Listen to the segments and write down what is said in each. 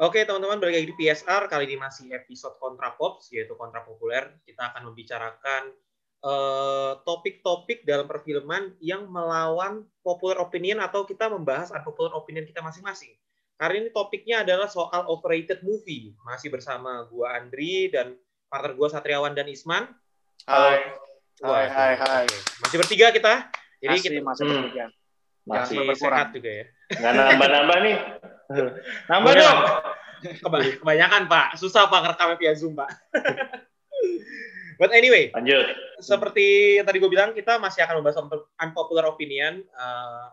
Oke teman-teman, balik lagi di PSR. Kali ini masih episode Kontra Pops, yaitu kontra populer. Kita akan membicarakan eh, topik-topik dalam perfilman yang melawan popular opinion atau kita membahas unpopular opinion kita masing-masing. Hari ini topiknya adalah soal overrated movie. Masih bersama gua Andri dan partner gua Satriawan dan Isman. Hai. Hai, hai, hai. Masih bertiga kita. Jadi Masih, kita masih Hmm. bertiga. masih berkurang. sehat juga ya. Nggak nambah-nambah nih. Nambah dong. Kebanyakan Pak, susah Pak ngerekamnya via Zoom Pak. But anyway, Lanjut. seperti yang tadi gue bilang, kita masih akan membahas unpo- unpopular opinion. Eh,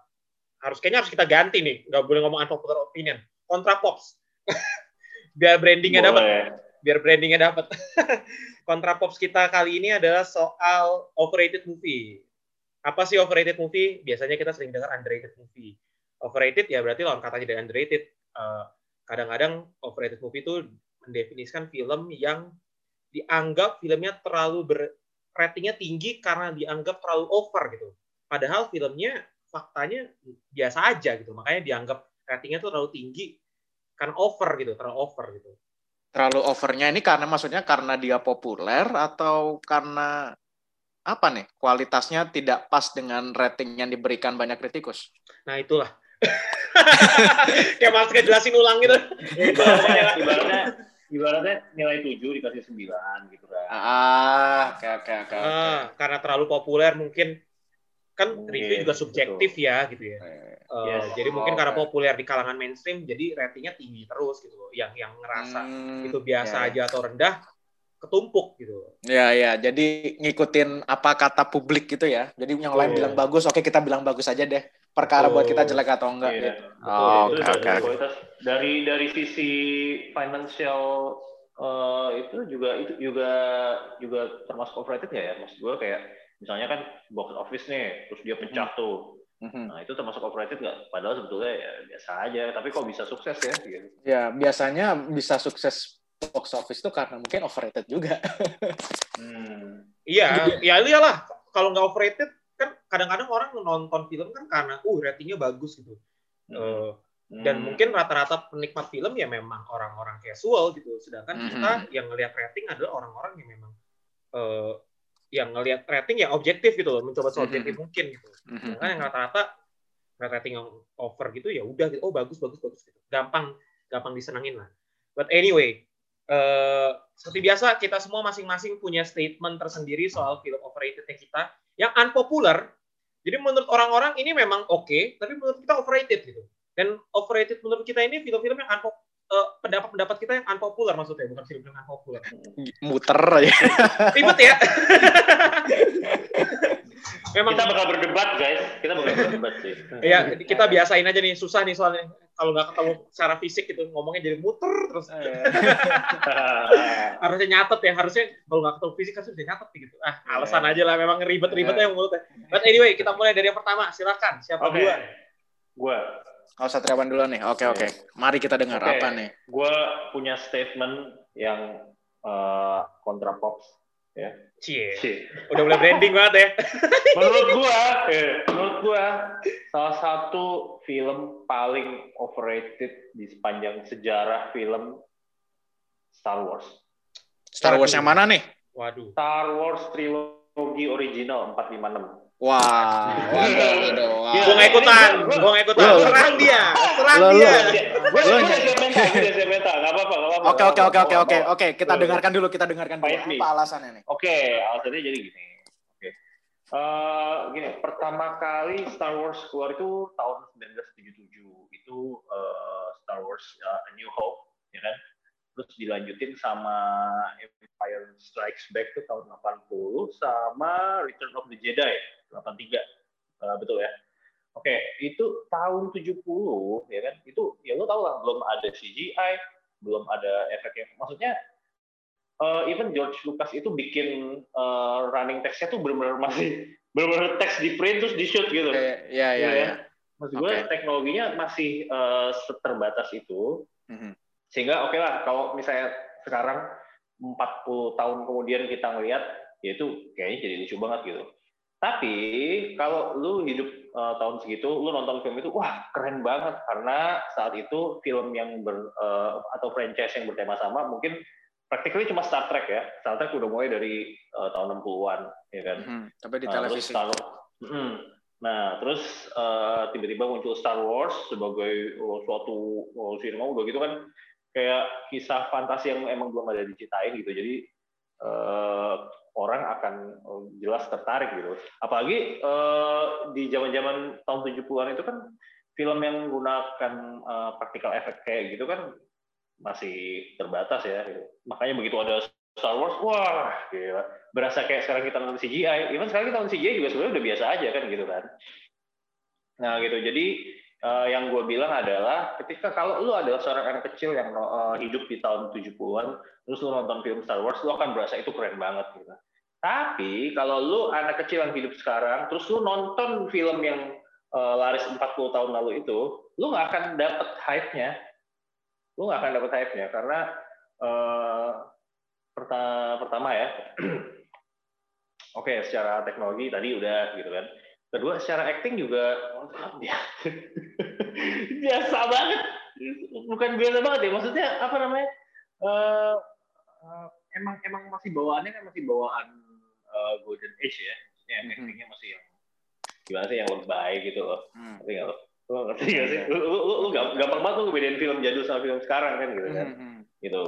harus kayaknya harus kita ganti nih, nggak boleh ngomong unpopular opinion. Kontra pops, biar brandingnya dapat, biar brandingnya dapat. Kontra pops kita kali ini adalah soal overrated movie. Apa sih overrated movie? Biasanya kita sering dengar underrated movie. Overrated ya berarti lawan katanya dari underrated. Eh, kadang-kadang overrated movie itu mendefinisikan film yang dianggap filmnya terlalu ber ratingnya tinggi karena dianggap terlalu over gitu. Padahal filmnya faktanya biasa aja gitu. Makanya dianggap ratingnya tuh terlalu tinggi karena over gitu, terlalu over gitu. Terlalu overnya ini karena maksudnya karena dia populer atau karena apa nih? Kualitasnya tidak pas dengan rating yang diberikan banyak kritikus. Nah itulah. Kayak mas jelasin ulang gitu. Ibaratnya, ibaratnya, ibaratnya nilai 7 dikasih 9 gitu kan. Ah, oke oke oke. oke. Ah, karena terlalu populer mungkin kan Mungkin, review juga subjektif ya gitu ya. Eh, Eh, Yes. Jadi mungkin Oh, karena populer di kalangan mainstream, jadi ratingnya tinggi terus gitu. Yang yang ngerasa hmm, itu biasa ya, aja atau rendah, ketumpuk gitu. Ya ya, jadi ngikutin apa kata publik gitu ya. Jadi yang lain Betul. bilang bagus, oke kita bilang bagus aja deh. Perkara buat kita Betul. jelek atau enggak Iya. gitu. Oh, oke dari oke. oke. kualitas dari dari sisi financial eh, itu juga itu juga juga termasuk overrated ya ya. Maksud gue kayak misalnya kan box office nih, terus dia pecah tuh. Mhm. Nah itu termasuk overrated nggak? Padahal sebetulnya ya biasa aja. Tapi kok bisa sukses ya? Gitu. Ya, biasanya bisa sukses box office tuh karena mungkin overrated juga. Hmm. Iya, ya iyalah. Kalau nggak overrated kan kadang-kadang orang nonton film kan karena uh ratingnya bagus gitu. Dan Hmm. mungkin rata-rata penikmat film ya memang orang-orang casual gitu. Sedangkan Mhm. kita yang ngelihat rating adalah orang-orang yang memang eh, yang ngelihat rating ya objektif gitu loh, mencoba seobjektif mungkin gitu. Sedangkan yang rata-rata rating yang over gitu ya udah gitu. Oh bagus bagus bagus gitu. Gampang gampang disenengin lah. But anyway, eh seperti biasa kita semua masing-masing punya statement tersendiri soal film overratednya kita yang unpopular. Jadi menurut orang-orang ini memang oke, tapi menurut kita overrated gitu. Dan overrated menurut kita ini film-film yang unpo- eh, pendapat-pendapat kita yang unpopular maksudnya, bukan film-film yang unpopular. Muter aja. Ribet ya. memang Kita bakal berdebat guys. Kita bakal berdebat sih. ya kita biasain aja nih susah nih soalnya kalau nggak ketemu secara fisik gitu ngomongnya jadi muter terus harusnya nyatet ya harusnya kalau nggak ketemu fisik harusnya nyatet gitu ah alasan aja lah memang ribet-ribetnya yang mulutnya but anyway kita mulai dari yang pertama silakan siapa Oke. duluan Gue Oh, Satriawan dulu nih. Oke, oke. Mari kita dengar Oke. apa nih. gue punya statement yang eh, kontra pops. Ya. cie Cie. udah mulai branding banget ya menurut gua, eh, menurut gua salah satu film paling overrated di sepanjang sejarah film Star Wars. Star Wars yang mana nih? waduh Star Wars trilogi original 456. Wah, waduh, waduh, wah. Iya. gue nggak ikutan gue nggak ikutan serang dia serang dia Gue udah mental, nggak apa-apa, nggak apa-apa. Oke, oke, oke, oke, oke, oke. Kita dengarkan dulu, kita dengarkan dulu. Apa alasannya nih? Oke, alasannya jadi gini. Oke. Eh, gini, pertama kali Star Wars keluar itu tahun 1977. Itu eh, Star Wars eh, A New Hope, ya kan? Terus dilanjutin sama Empire Strikes Back itu tahun 80 sama Return of the Jedi 83. Eh, betul ya? Oke, itu tahun 70 ya kan? Itu ya lo tau lah belum ada CGI, belum ada efeknya. Maksudnya uh, even George Lucas itu bikin uh, running text-nya tuh benar-benar masih benar-benar teks di print terus di shoot gitu. Oke, ya, ya, Iya ya. kan? Maksud gue teknologinya masih uh, terbatas itu Mhm. sehingga oke lah kalau misalnya sekarang 40 tahun kemudian kita ngelihat ya itu kayaknya jadi lucu banget gitu. Tapi kalau lu hidup uh, tahun segitu lu nonton film itu wah keren banget karena saat itu film yang ber uh, atau franchise yang bertema sama mungkin practically cuma Star Trek ya Star Trek udah mulai dari uh, tahun 60-an ya kan Hmm, tapi di Nah, televisi. terus Star Mm. Nah, terus uh, tiba-tiba muncul Star Wars sebagai uh, suatu uh, sinema udah gitu kan kayak kisah fantasi yang emang belum ada diceritain gitu. Jadi uh, orang akan uh, jelas tertarik gitu. Apalagi uh, di zaman-zaman tahun 70-an itu kan film yang menggunakan uh, practical effect kayak gitu kan masih terbatas ya. Gitu. Makanya begitu ada Star Wars, wah gila. Berasa kayak sekarang kita nonton CGI. Even sekarang kita nonton CGI juga sebenarnya udah biasa aja kan gitu kan. Nah gitu, jadi uh, yang gue bilang adalah ketika kalau lu adalah seorang anak kecil yang uh, hidup di tahun 70-an, terus lu nonton film Star Wars, lu akan berasa itu keren banget gitu. Tapi kalau lu anak kecil yang hidup sekarang, terus lu nonton film yang uh, laris 40 tahun lalu itu, lu nggak akan dapet hype-nya. Lu nggak akan dapet hype-nya karena uh, pertama, pertama ya, oke secara teknologi tadi udah gitu kan. Kedua secara acting juga biasa banget, bukan biasa banget ya. Maksudnya apa namanya? Uh, uh, emang emang masih bawaannya kan masih bawaan uh, golden age ya. Maksudnya Mhm. actingnya masih yang gimana sih yang lebay gitu loh. Hmm. Ngerti nggak lo? Ngerti nggak sih? Lu, lu, lu, lu gamp- gampang banget lu ngebedain film jadul sama film sekarang kan gitu kan Hmm. gitu.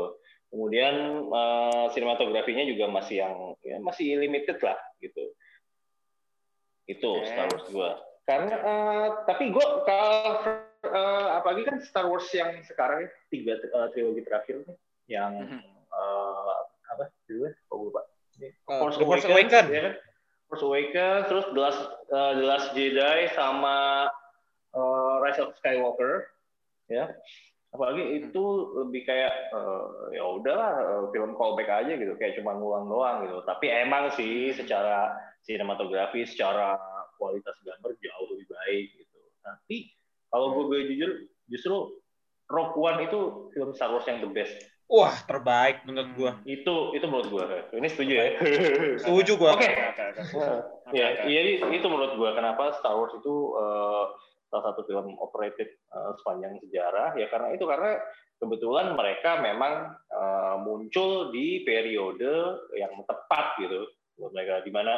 Kemudian eh, sinematografinya juga masih yang ya, masih limited lah gitu. Itu Oke. Star Wars gua. Karena eh, tapi gua kalau eh, apalagi kan Star Wars yang sekarang ya, tiga eh, trilogi terakhir nih yang Mhm. eh, apa judulnya? Oh, gue lupa. Ini Uh, Force The Force Awakens, Awakens. ya kan? Force Awakens, terus The Last, eh, The Last Jedi sama eh, Rise of Skywalker, ya. Apalagi itu lebih kayak eh, ya udahlah film callback aja gitu, kayak cuma ngulang doang gitu. Tapi emang sih secara sinematografi, secara kualitas gambar jauh lebih baik gitu. Tapi kalau gue boleh jujur, justru Rogue One itu film Star Wars yang the best. Wah, terbaik menurut gua. Itu itu menurut gue. Ini setuju ya? Setuju gua. Oke. Oke, oke. Ya, jadi itu menurut gua kenapa Star Wars itu eh, salah satu film overrated eh, sepanjang sejarah ya karena itu karena kebetulan mereka memang eh, muncul di periode yang tepat gitu buat mereka di mana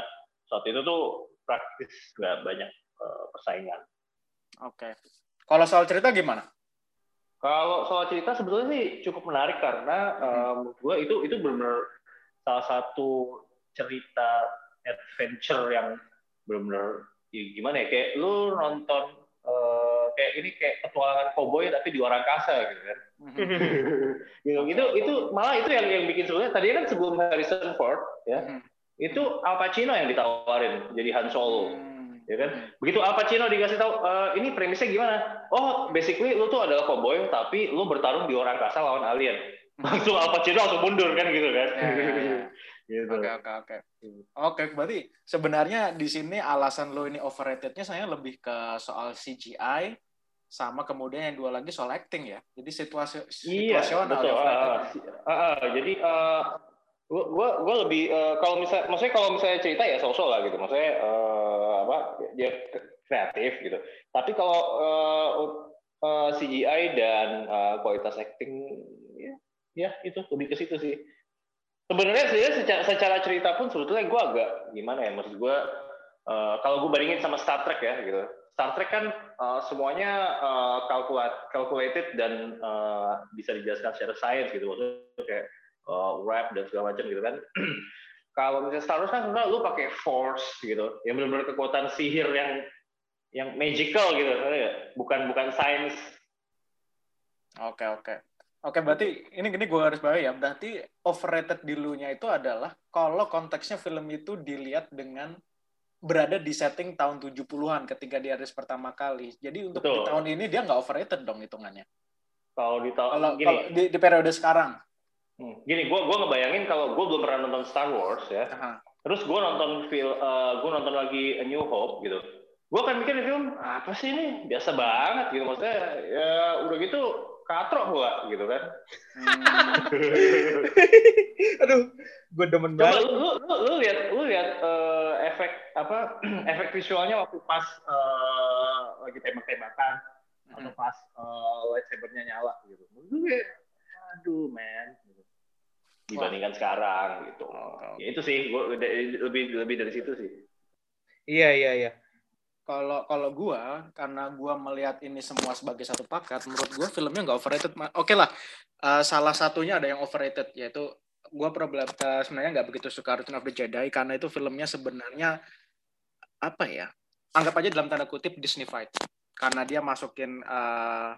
saat itu tuh praktis nggak banyak eh, persaingan. Oke. Kalau soal cerita gimana? Kalau soal cerita sebetulnya sih cukup menarik karena eh, menurut gua itu itu benar-benar salah satu cerita adventure yang benar-benar ya gimana ya kayak lu nonton eh, kayak ini kayak petualangan cowboy tapi di luar angkasa gitu kan gitu itu itu malah itu yang yang bikin sebenarnya tadi kan sebelum Harrison Ford ya Mhm. Itu Al Pacino yang ditawarin jadi Han Solo Hmm. ya kan begitu Al Pacino dikasih tahu "Eh, ini premisnya gimana oh basically lu tuh adalah cowboy tapi lu bertarung di luar angkasa lawan alien langsung Al Pacino langsung mundur kan gitu kan Ya, ya, ya. gitu Oke oke oke. Oke, berarti sebenarnya di sini alasan lo ini overrated-nya saya lebih ke soal CGI sama kemudian yang dua lagi soal acting ya. Jadi situasi Iya, situasional betul. ya, Ah, overrated. ah, ah, jadi eh, gua gua lebih eh, kalau misalnya maksudnya kalau misalnya cerita ya sosok lah gitu. Maksudnya eh, apa dia kreatif gitu. Tapi kalau eh, eh, CGI dan eh, kualitas acting ya, ya itu lebih ke situ sih. Sebenarnya sih secara, secara cerita pun sebetulnya gue agak gimana ya maksud gue eh, kalau gue bandingin sama Star Trek ya gitu. Star Trek kan eh, semuanya eh, calculate, calculated dan eh, bisa dijelaskan secara sains gitu maksudnya kayak eh, rap dan segala macam gitu kan. kalau misalnya Star Wars kan sebenarnya lu pakai force gitu, yang benar-benar kekuatan sihir yang yang magical gitu, bukan bukan sains. Oke oke. Oke, berarti ini gini gue harus bawahi ya. Berarti overrated di lu-nya itu adalah kalau konteksnya film itu dilihat dengan berada di setting tahun 70-an ketika dia rilis pertama kali. Jadi untuk di Betul. tahun ini dia nggak overrated dong hitungannya. Kalau di tahun Kalau gini, kalau di, di periode sekarang. Hmm, gini, gue gua ngebayangin kalau gue belum pernah nonton Star Wars ya, Aha. terus gue nonton film, gue nonton lagi A New Hope gitu, gue akan mikir di film apa sih ini biasa banget gitu maksudnya ya udah gitu katrok pula gitu kan. Aduh, gue demen Coba banget. lu, lu, lu, lu lihat lu lihat eh, efek apa efek visualnya waktu pas eh, lagi tembak-tembakan atau pas eh, lightsabernya nyala gitu. Gue, aduh man. Dibandingkan sekarang gitu. Oke, Ya itu sih, gue lebih lebih dari situ sih. Iya, iya, iya. kalau kalau gua karena gua melihat ini semua sebagai satu paket menurut gua filmnya nggak overrated oke lah eh, salah satunya ada yang overrated yaitu gua problem eh, sebenarnya nggak begitu suka Return of the Jedi karena itu filmnya sebenarnya apa ya anggap aja dalam tanda kutip Disneyfied karena dia masukin eh,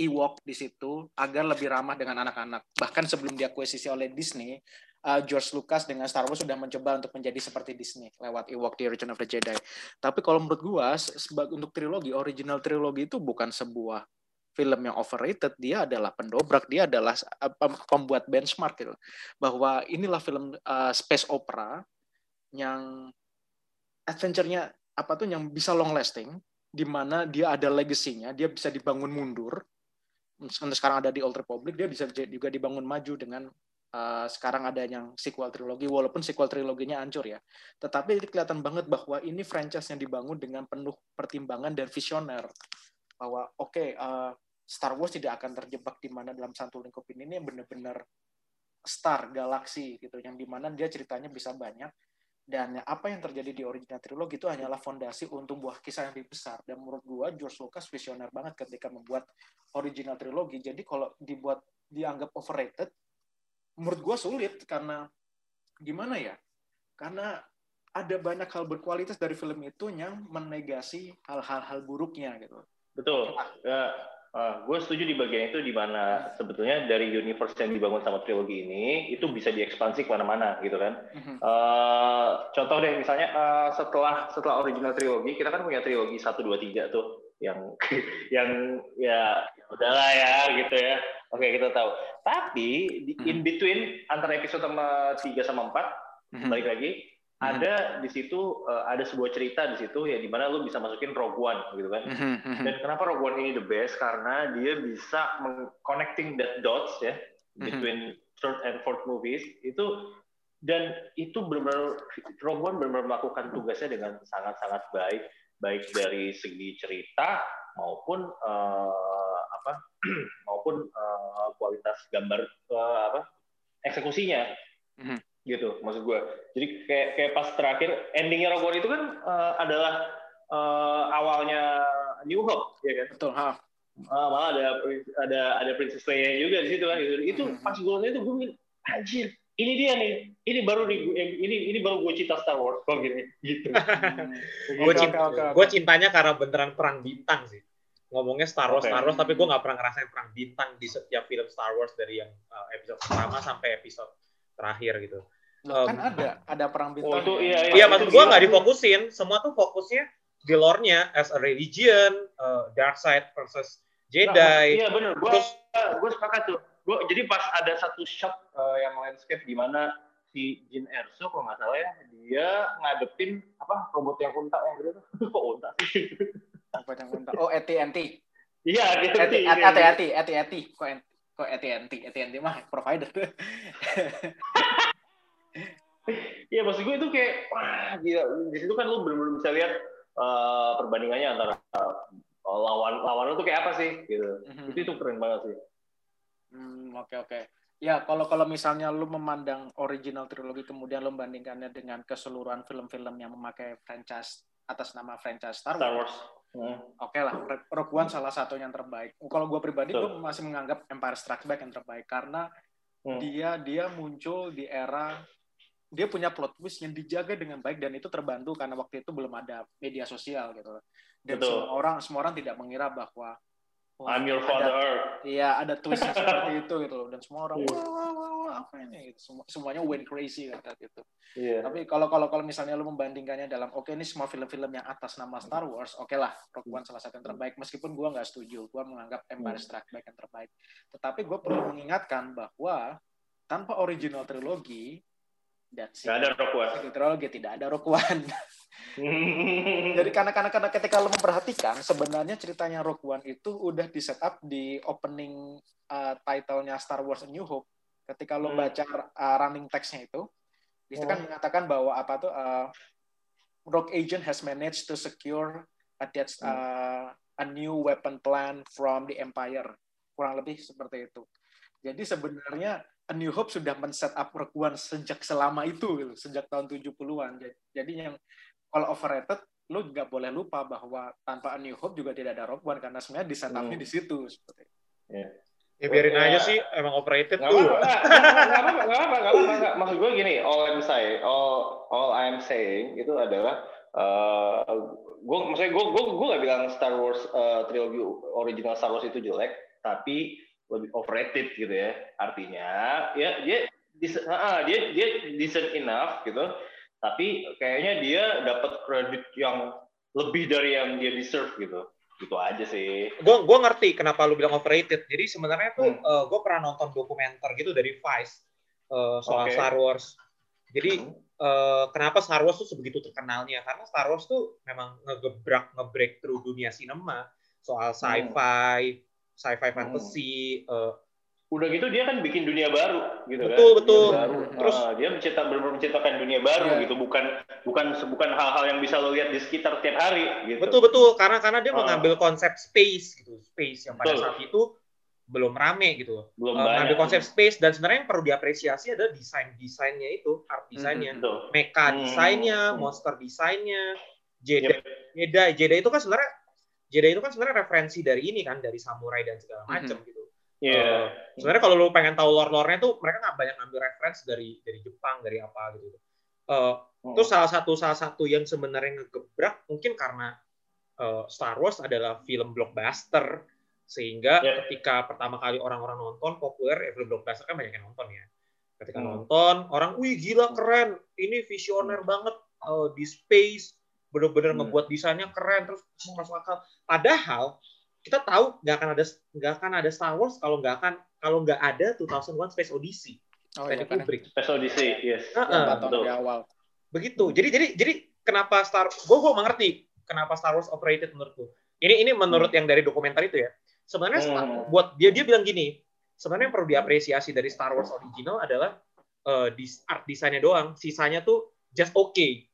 Ewok di situ agar lebih ramah dengan anak-anak bahkan sebelum diakuisisi oleh Disney eh, George Lucas dengan Star Wars sudah mencoba untuk menjadi seperti Disney lewat Ewok di Return of the Jedi tapi kalau menurut gua se- seba- untuk trilogi, original trilogi itu bukan sebuah film yang overrated, dia adalah pendobrak, dia adalah uh, pem- pembuat benchmark gitu. Bahwa inilah film uh, space opera yang adventure-nya apa tuh yang bisa long lasting di mana dia ada legasinya, dia bisa dibangun mundur. Untuk sekarang ada di Old Republic, dia bisa juga dibangun maju dengan uh, sekarang ada yang sequel trilogi walaupun sequel triloginya hancur ya. Tetapi itu kelihatan banget bahwa ini franchise yang dibangun dengan penuh pertimbangan dan visioner. Bahwa oke, eh, Star Wars tidak akan terjebak di mana dalam satu lingkup ini ini benar-benar star galaksi gitu, yang di mana dia ceritanya bisa banyak. Dan apa yang terjadi di original trilogi itu hanyalah fondasi untuk buah kisah yang lebih besar. Dan menurut gua George Lucas visioner banget ketika membuat original trilogi. Jadi kalau dibuat dianggap overrated, menurut gua sulit karena gimana ya? Karena ada banyak hal berkualitas dari film itu yang menegasi hal-hal buruknya gitu. Betul. Ya, gue setuju di bagian itu di mana sebetulnya dari universe yang dibangun sama trilogi ini itu bisa diekspansi ke mana-mana gitu kan. Mhm. Eh, contoh deh misalnya eh, setelah setelah original trilogi kita kan punya trilogi 1 2 3 tuh yang yang ya udahlah ya gitu ya. Oke, kita tahu. Tapi di in between antara episode sama 3 sama 4 Mhm. balik lagi Mhm. Ada di situ eh, ada sebuah cerita di situ ya di mana lu bisa masukin Rogue One gitu kan. Mhm, mhm. Dan kenapa Rogue One ini the best? Karena dia bisa connecting that dots ya Mhm. between third and fourth movies itu dan itu benar-benar Rogue One benar-benar melakukan tugasnya dengan sangat-sangat baik baik dari segi cerita maupun eh, apa maupun eh, kualitas gambar eh, apa eksekusinya Mhm. Gitu maksud gue jadi kayak kayak pas terakhir endingnya Rogue One itu kan eh, adalah eh, awalnya New Hope ya kan Betul, ha. Ah, malah ada ada ada Princess Leia juga di situ kan gitu. Itu Mhm. pas gue nonton itu gue bilang, anjir, ini dia nih. Ini baru nih gue- ini ini baru gue cinta Star Wars kok gini gitu. Hmm. Gue cinta, gue cintanya karena beneran perang bintang sih. Ngomongnya Star Wars, Oke. Star Wars, tapi gue nggak pernah ngerasain perang bintang di setiap film Star Wars dari yang uh, episode pertama sampai episode terakhir gitu. Loh, kan Um, ada ada perang bintang. Oh, itu ya. iya, Iya, itu maksud gue gila nggak difokusin. Semua tuh fokusnya di lore-nya as a religion, uh, dark side versus Jedi. Iya bener. Gue Terus- gue sepakat tuh. Gue jadi pas ada satu shot eh, yang landscape di mana si Jin Erso kalau nggak salah ya dia ngadepin apa robot yang unta yang tuh kok unta sih Apa yang unta? Oh, AT&T. iya gitu AT- sih AT&T, AT&T. Kok en- kok AT&T? AT&T mah provider. Iya maksud gue itu kayak wah gila di situ kan lu benar-benar bisa lihat eh, perbandingannya antara eh, lawan lawan lu tuh kayak apa sih gitu. Mhm. Itu itu keren banget sih. Hmm, oke oke. Ya, kalau kalau misalnya lu memandang original trilogi kemudian lu membandingkannya dengan keseluruhan film-film yang memakai franchise atas nama franchise Star Wars. Star Wars. Hmm. Oke lah, Rogue One salah satunya yang terbaik. Kalau gue pribadi, gue masih menganggap Empire Strikes Back yang terbaik karena Hmm. dia dia muncul di era dia punya plot twist yang dijaga dengan baik dan itu terbantu karena waktu itu belum ada media sosial gitu. Dan Betul. semua orang semua orang tidak mengira bahwa wah, I'm your father. Iya, ada twist seperti itu gitu loh. Dan semua orang Iya. wah wah, wah apa ini gitu. Semua, semuanya went crazy kan saat itu. Iya. Tapi kalau kalau kalau misalnya lu membandingkannya dalam oke ini semua film-film yang atas nama Star Wars, oke lah Rogue One salah satu yang terbaik. Meskipun gua nggak setuju, gua menganggap Empire Strikes Back yang terbaik. Tetapi gue perlu mengingatkan bahwa tanpa original trilogi That's Nggak ada Rogue One. Trilogy tidak ada Rogue One. Jadi karena karena karena ketika lo memperhatikan sebenarnya ceritanya Rogue One itu udah di setup di opening uh, title-nya Star Wars A New Hope. Ketika lo Hmm. baca uh, running text-nya itu, itu kan mengatakan bahwa apa tuh uh, Rogue Agent has managed to secure a, that's, uh, a new weapon plan from the Empire. Kurang lebih seperti itu. Jadi sebenarnya A New Hope sudah men-set up Rogue One sejak selama itu, gitu, sejak tahun 70-an. Jadi- yang kalau overrated, lu nggak boleh lupa bahwa tanpa A New Hope juga tidak ada Rogue One karena sebenarnya di setupnya Hmm. di situ. Seperti itu. Ya biarin Ya. aja sih, emang overrated Nggak tuh. nggak apa-apa, nggak apa-apa. Maksud gue gini, all I'm saying, all all I'm saying itu adalah, eh gue maksudnya gue gue gue nggak bilang Star Wars eh, trilogi original Star Wars itu jelek, tapi lebih overrated gitu ya. Artinya, ya dia dis- ah, dia dia decent enough gitu, tapi kayaknya dia dapat kredit yang lebih dari yang dia deserve gitu. Gitu aja sih. gue gue ngerti kenapa lu bilang overrated. Jadi sebenarnya tuh Hmm. gue pernah nonton dokumenter gitu dari Vice eh, soal Oke. Star Wars. Jadi Hmm. eh, kenapa Star Wars tuh sebegitu terkenalnya? Karena Star Wars tuh memang ngegebrak nge-breakthrough dunia sinema soal sci-fi, sci-fi Hmm. fantasy. Udah gitu dia kan bikin dunia baru gitu kan Betul, betul. Baru. Terus- Ah, dia mencipta benar menciptakan dunia baru Iya. gitu bukan bukan bukan hal-hal yang bisa lo lihat di sekitar tiap hari gitu betul betul karena karena dia Ah. mengambil konsep space gitu, space yang pada Betul. saat itu belum rame gitu. belum banyak mengambil konsep space dan sebenarnya yang perlu diapresiasi adalah desain desainnya itu, art desainnya. betul mecha Hmm. desainnya, Hmm. monster desainnya, Jedi, Yep. Jedi, Jedi itu kan sebenarnya Jedi itu kan sebenarnya referensi dari ini kan dari samurai dan segala macam gitu. Iya. Eh, sebenarnya kalau lu pengen tahu lore-lore-nya tuh mereka nggak banyak ngambil referensi dari dari Jepang dari apa gitu. Eh, Hmm. Terus salah satu salah satu yang sebenarnya ngegebrak mungkin karena eh, Star Wars adalah film blockbuster sehingga Yep. ketika pertama kali orang-orang nonton populer ya film blockbuster kan banyak yang nonton ya. Ketika Hmm. nonton orang, wih gila keren, ini visioner banget eh, di space, bener-bener Hmm. ngebuat desainnya keren terus masuk akal. Padahal kita tahu nggak akan ada nggak akan ada Star Wars kalau nggak akan kalau nggak ada 2001 Space Odyssey Oh Stanley iya kan. Kubrick. Special DC yes Heeh. Yang empat tahun betul. di awal. begitu jadi jadi jadi kenapa Star gue gue mengerti kenapa Star Wars overrated menurutku ini ini menurut yang dari dokumenter itu ya sebenarnya Star- Hmm. buat dia dia bilang gini sebenarnya yang perlu diapresiasi dari Star Wars original adalah eh, dis- art desainnya doang sisanya tuh just okay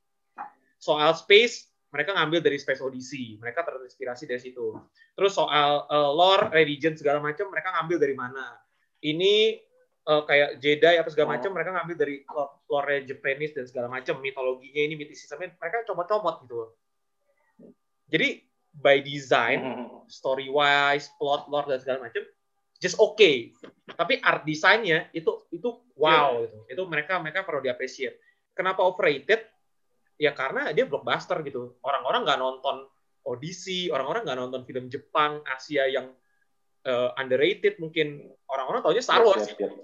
soal space mereka ngambil dari Space Odyssey mereka terinspirasi dari situ. Terus soal eh, lore religion segala macam mereka ngambil dari mana? Ini eh, kayak Jedi apa segala Oh. macam mereka ngambil dari lore, lore Japanese dan segala macam mitologinya ini mitisismenya mereka comot-comot gitu. Jadi by design Hmm. story wise plot lore dan segala macam just okay. Tapi art desainnya itu itu wow gitu. Itu mereka mereka perlu diapresiasi. Kenapa overrated ya karena dia blockbuster gitu. Orang-orang nggak nonton Odyssey orang-orang nggak nonton film Jepang Asia yang eh, underrated mungkin. Orang-orang taunya Star Yes, Wars yes, yes.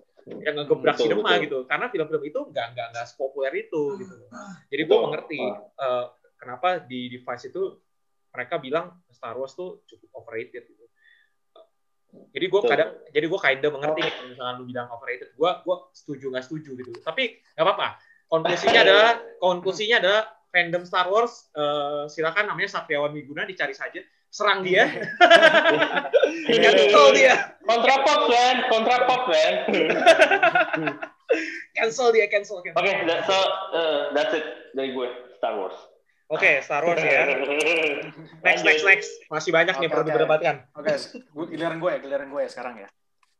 yang ngegebrak Betul, gitu. Karena film-film itu nggak nggak nggak sepopuler itu gitu. Jadi gue mengerti eh, kenapa di device itu mereka bilang Star Wars tuh cukup overrated gitu. Jadi gue kadang jadi gue kinda mengerti kalau misalnya lu bilang overrated gue gue setuju nggak setuju gitu. Tapi nggak apa-apa konklusinya adalah konklusinya adalah fandom Star Wars eh, silakan namanya Satriawan Wiguna dicari saja. Serang dia. Cancel dia. kontra pop man kontra pop man cancel dia cancel cancel. Oke that- so uh, that's it dari gue Star Wars. Oke Star Wars ya. Next next next. Masih banyak nih Oke, perlu oke. diperdebatkan Oke, gua- giliran gue ya, giliran gue ya sekarang ya.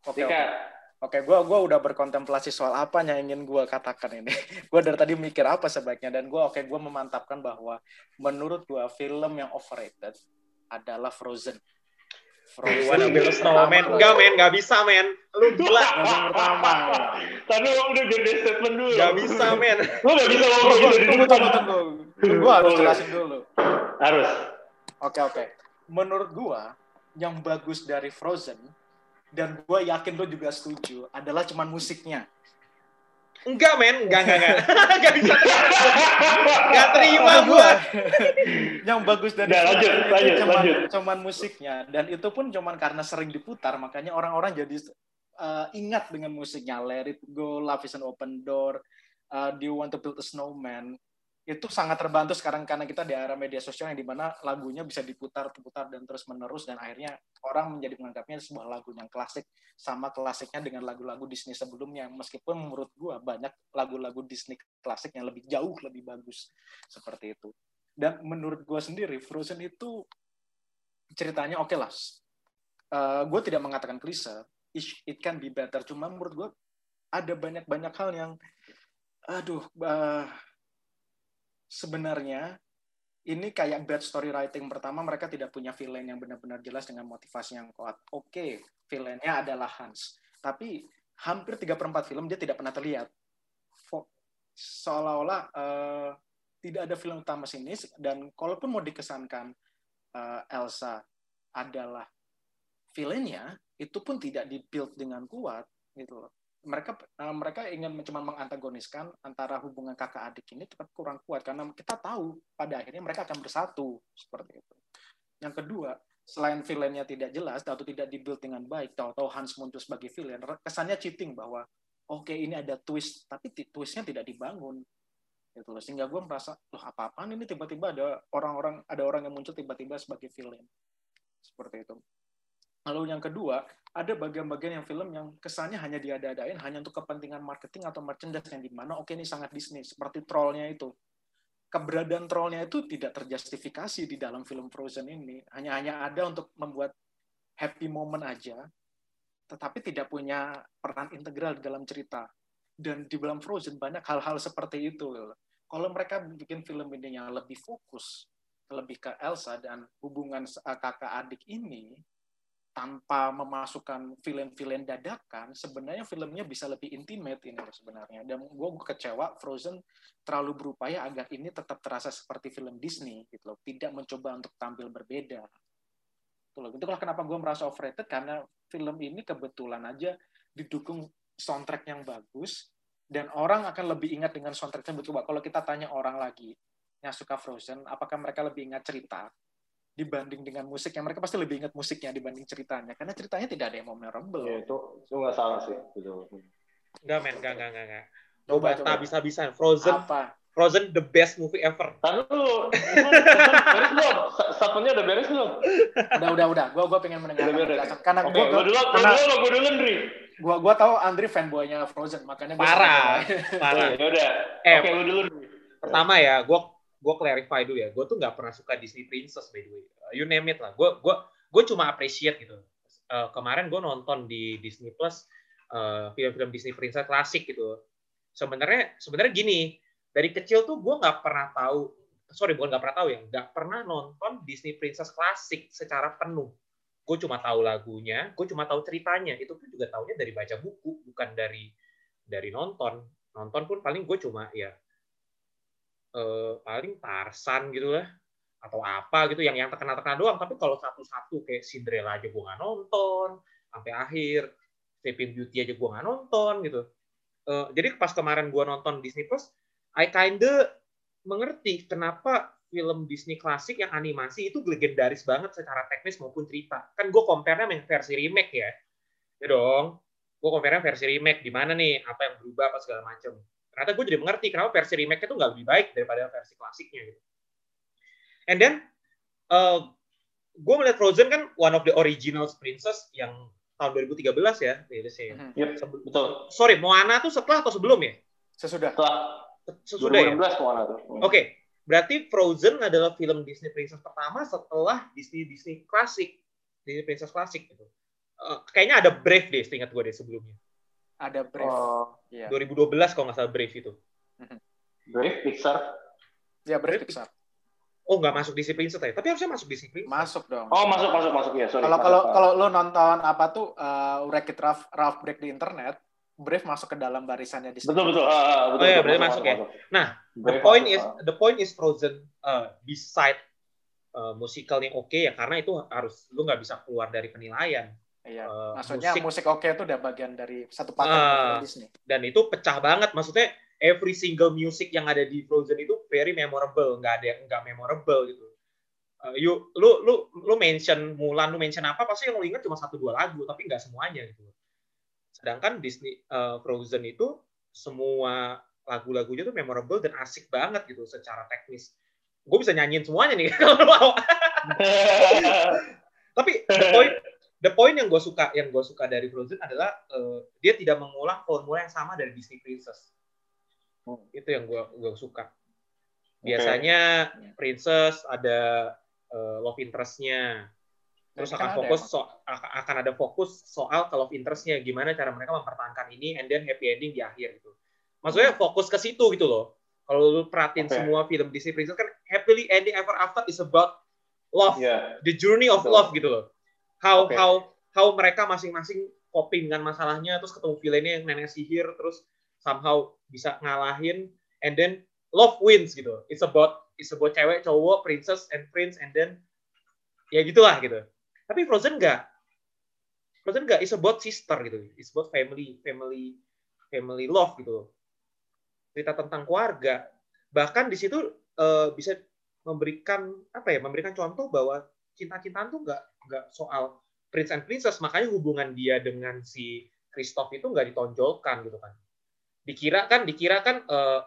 Oke, oke. Dika Oke, gue gua udah berkontemplasi soal apa yang ingin gue katakan ini. gue dari tadi mikir apa sebaiknya dan gue oke gue memantapkan bahwa menurut gue film yang overrated adalah Frozen. You wanna build a snowman? Enggak, men. Enggak bisa, men. Lu gila. Pertama. Tadi lo udah gede statement dulu. Enggak bisa, men. Lo gak bisa ngomong gitu di tunggu, depan. tunggu, tunggu. Gue harus jelasin dulu. Harus. Oke, oke. Menurut gue, yang bagus dari Frozen, dan gue yakin lo juga setuju, adalah cuman musiknya. Enggak, men. Enggak, enggak, enggak. Enggak bisa. Enggak terima gua. yang bagus dari Nah, lanjut, lanjut, cuman, lanjut. cuman musiknya dan itu pun cuman karena sering diputar makanya orang-orang jadi uh, ingat dengan musiknya Let It Go, Love Is an Open Door, uh, Do You Want to Build a Snowman itu sangat terbantu sekarang karena kita di era media sosial yang di mana lagunya bisa diputar putar dan terus menerus dan akhirnya orang menjadi menganggapnya sebuah lagu yang klasik sama klasiknya dengan lagu-lagu Disney sebelumnya. Meskipun menurut gua banyak lagu-lagu Disney klasik yang lebih jauh lebih bagus seperti itu. Dan menurut gua sendiri Frozen itu ceritanya oke okay lah. Uh, gue tidak mengatakan klise it can be better. Cuma menurut gua ada banyak-banyak hal yang aduh uh, sebenarnya ini kayak bad story writing pertama mereka tidak punya villain yang benar-benar jelas dengan motivasi yang kuat. Oke, okay, villainnya adalah Hans. Tapi hampir tiga per 4 film dia tidak pernah terlihat. Seolah-olah uh, tidak ada film utama sini dan kalaupun mau dikesankan uh, Elsa adalah villainnya, itu pun tidak dibuild dengan kuat gitu loh mereka uh, mereka ingin cuma mengantagoniskan antara hubungan kakak adik ini tetap kurang kuat karena kita tahu pada akhirnya mereka akan bersatu seperti itu. Yang kedua, selain villainnya tidak jelas atau tidak dibuild dengan baik, tahu-tahu Hans muncul sebagai villain, kesannya cheating bahwa oke okay, ini ada twist, tapi twistnya tidak dibangun. Gitu loh. Sehingga gue merasa, loh apa-apaan ini tiba-tiba ada orang-orang ada orang yang muncul tiba-tiba sebagai villain. Seperti itu. Lalu yang kedua, ada bagian-bagian yang film yang kesannya hanya diada-adain hanya untuk kepentingan marketing atau merchandise yang di mana oke ini sangat Disney seperti trollnya itu. Keberadaan trollnya itu tidak terjustifikasi di dalam film Frozen ini. Hanya hanya ada untuk membuat happy moment aja tetapi tidak punya peran integral dalam cerita. Dan di dalam Frozen banyak hal-hal seperti itu kalau mereka bikin film ini yang lebih fokus lebih ke Elsa dan hubungan kakak adik ini tanpa memasukkan film-film dadakan, sebenarnya filmnya bisa lebih intimate ini sebenarnya. Dan gue kecewa Frozen terlalu berupaya agar ini tetap terasa seperti film Disney gitu loh, tidak mencoba untuk tampil berbeda. Itu loh. Itulah kenapa gue merasa overrated karena film ini kebetulan aja didukung soundtrack yang bagus dan orang akan lebih ingat dengan soundtrack tersebut. Coba kalau kita tanya orang lagi yang suka Frozen, apakah mereka lebih ingat cerita dibanding dengan musik yang mereka pasti lebih ingat musiknya dibanding ceritanya karena ceritanya tidak ada yang memorable. Ya, itu itu nggak salah sih gitu. Enggak men, enggak enggak enggak enggak. Coba tak bisa-bisa Frozen. Apa? Frozen the best movie ever. Tahu lu, beres belum? Sapunya udah beres belum? Udah udah udah. Gua gua pengen mendengar karena okay, gua, gua dulu, karena, gua dulu, gua dulu Andri. Gua gua tahu Andri fanboynya Frozen, makanya gua parah. Parah. ya udah. Eh, Oke, okay, lu dulu. Pertama ya, gua gue clarify dulu ya gue tuh nggak pernah suka Disney Princess by the way. Uh, you name it lah. Gue gue gue cuma appreciate gitu. Uh, kemarin gue nonton di Disney Plus uh, film-film Disney Princess klasik gitu. Sebenarnya sebenarnya gini dari kecil tuh gue nggak pernah tahu sorry bukan nggak pernah tahu ya nggak pernah nonton Disney Princess klasik secara penuh. Gue cuma tahu lagunya gue cuma tahu ceritanya. Itu pun juga tahunya dari baca buku bukan dari dari nonton. Nonton pun paling gue cuma ya eh, paling Tarsan gitu lah atau apa gitu yang yang terkenal-terkenal doang. Tapi kalau satu-satu kayak Cinderella aja gue nggak nonton sampai akhir Sleeping Beauty aja gue nggak nonton gitu. Uh, jadi pas kemarin gue nonton Disney Plus I kinda mengerti kenapa film Disney klasik yang animasi itu legendaris banget secara teknis maupun cerita. Kan gue compare-nya versi remake ya. Ya dong gue compare versi remake. Di mana nih? Apa yang berubah apa segala macam ternyata gue jadi mengerti kenapa versi remake itu nggak lebih baik daripada versi klasiknya gitu. And then uh, gue melihat Frozen kan one of the original princess yang tahun 2013 ya, itu sih. Mm-hmm. Yep, betul. Sorry, Moana tuh setelah atau sebelum ya? Sesudah. Setelah. Sesudah 2016 ya? Moana tuh. Oke, okay. berarti Frozen adalah film Disney Princess pertama setelah Disney Disney klasik, Disney Princess klasik gitu. Uh, kayaknya ada Brave deh, ingat gue deh sebelumnya. Ada Brave. Oh, iya. 2012 kalau nggak salah Brave itu. Brave Pixar. Ya Brave Pixar. Oh nggak masuk disiplin ya? Tapi harusnya masuk disiplin. Masuk dong. Oh masuk masuk masuk ya. Sorry. Kalau kalau kalau lo nonton apa tuh uh, Wreck-It Ralph, Ralph Break di internet, Brave masuk ke dalam barisannya di Betul betul. Uh, betul oh iya berarti masuk, masuk ya. Masuk. Nah, Brave the point masuk, is uh. the point is Frozen uh, beside uh, musical yang oke okay ya karena itu harus lu nggak bisa keluar dari penilaian. Iya. Uh, maksudnya musik, musik oke okay itu udah bagian dari satu paket uh, Disney. Dan itu pecah banget. Maksudnya every single music yang ada di Frozen itu very memorable, nggak ada yang nggak memorable gitu. Uh, you, lu lu lu mention Mulan, lu mention apa pasti yang lu ingat cuma satu dua lagu, tapi nggak semuanya gitu. Sedangkan Disney uh, Frozen itu semua lagu-lagunya tuh memorable dan asik banget gitu secara teknis. Gue bisa nyanyiin semuanya nih kalau mau. Tapi the point, the point yang gue suka yang gue suka dari Frozen adalah uh, dia tidak mengulang formula yang sama dari Disney Princess. Hmm. Itu yang gue gue suka. Biasanya okay. princess ada uh, love interest-nya. Terus akan fokus so, akan ada fokus soal ke love interest-nya gimana cara mereka mempertahankan ini and then happy ending di akhir gitu. Maksudnya hmm. fokus ke situ gitu loh. Kalau lu perhatiin okay. semua film Disney princess kan happily ending ever after is about love, yeah. the journey of love gitu loh. How okay. how how mereka masing-masing coping dengan masalahnya, terus ketemu villainnya yang nenek sihir, terus somehow bisa ngalahin, and then love wins gitu. It's about it's about cewek, cowok, princess and prince, and then ya gitulah gitu. Tapi Frozen enggak. Frozen enggak. It's about sister gitu. It's about family, family, family love gitu. Cerita tentang keluarga. Bahkan di situ uh, bisa memberikan apa ya memberikan contoh bahwa cinta-cintaan tuh nggak nggak soal prince and princess makanya hubungan dia dengan si Christoph itu nggak ditonjolkan gitu kan. Dikira kan dikira kan uh,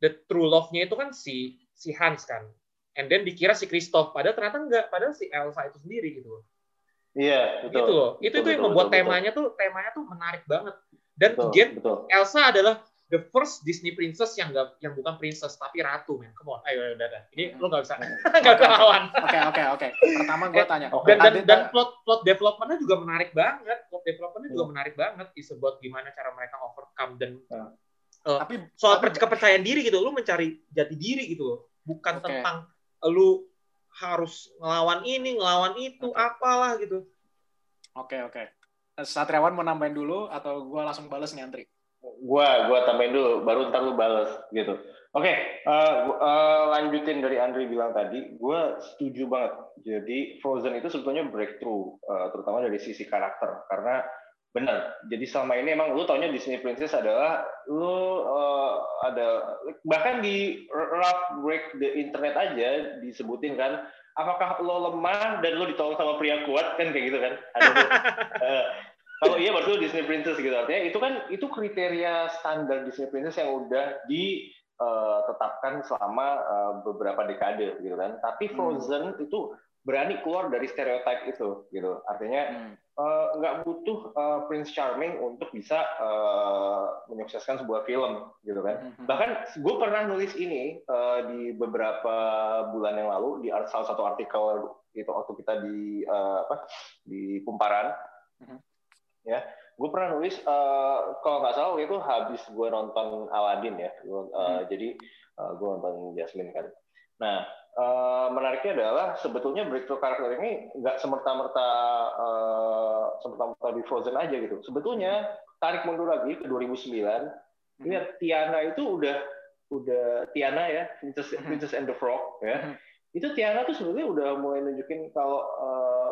the true love-nya itu kan si si Hans kan. And then dikira si Christoph padahal ternyata enggak padahal si Elsa itu sendiri gitu iya betul. Gitu loh. Itu betul, itu yang membuat betul, temanya betul. tuh temanya tuh menarik banget. Dan betul, again betul. Elsa adalah the first Disney princess yang gak, yang bukan princess tapi ratu men. Come on. Ayo udah udah. Ini lu nggak bisa nggak bisa lawan. Oke oke oke. Pertama gue tanya. okay. dan dan, dan plot plot developmentnya juga menarik banget. Plot developmentnya juga hmm. menarik banget. Is about gimana cara mereka overcome dan uh, tapi soal tapi, kepercayaan diri gitu. Lu mencari jati diri gitu loh. Bukan okay. tentang lu harus ngelawan ini ngelawan itu okay. apalah gitu. Oke okay, oke. Okay. Satriawan mau nambahin dulu atau gue langsung balas nyantri Gua, gua tambahin dulu, baru ntar lu bales gitu. Oke, okay, uh, eh, uh, eh, lanjutin dari Andri bilang tadi, gue setuju banget. Jadi Frozen itu sebetulnya breakthrough, uh, terutama dari sisi karakter, karena benar. Jadi selama ini emang lu taunya Disney Princess adalah lu uh, ada bahkan di rough break the internet aja disebutin kan, apakah lo lemah dan lo ditolong sama pria kuat kan kayak gitu kan? Ada uh, kalau iya betul Disney Princess gitu artinya itu kan itu kriteria standar Disney Princess yang udah ditetapkan selama uh, beberapa dekade gitu kan. Tapi hmm. Frozen hmm. itu berani keluar dari stereotip itu gitu. Artinya hmm. uh, nggak butuh uh, Prince Charming untuk bisa uh, menyukseskan sebuah film gitu kan. Hmm. Bahkan gue pernah nulis ini uh, di beberapa bulan yang lalu di salah satu artikel itu waktu kita di uh, apa di Kumparan. Hmm ya gue pernah nulis uh, kalau nggak salah itu habis gue nonton Aladdin ya gua, uh, hmm. jadi uh, eh, gue nonton Jasmine kan nah uh, menariknya adalah sebetulnya breakthrough karakter ini nggak semerta-merta uh, semerta-merta di Frozen aja gitu sebetulnya tarik mundur lagi ke 2009 hmm. lihat Tiana itu udah udah Tiana ya Princess, hmm. Princess and the Frog ya hmm. itu Tiana tuh sebetulnya udah mulai nunjukin kalau uh,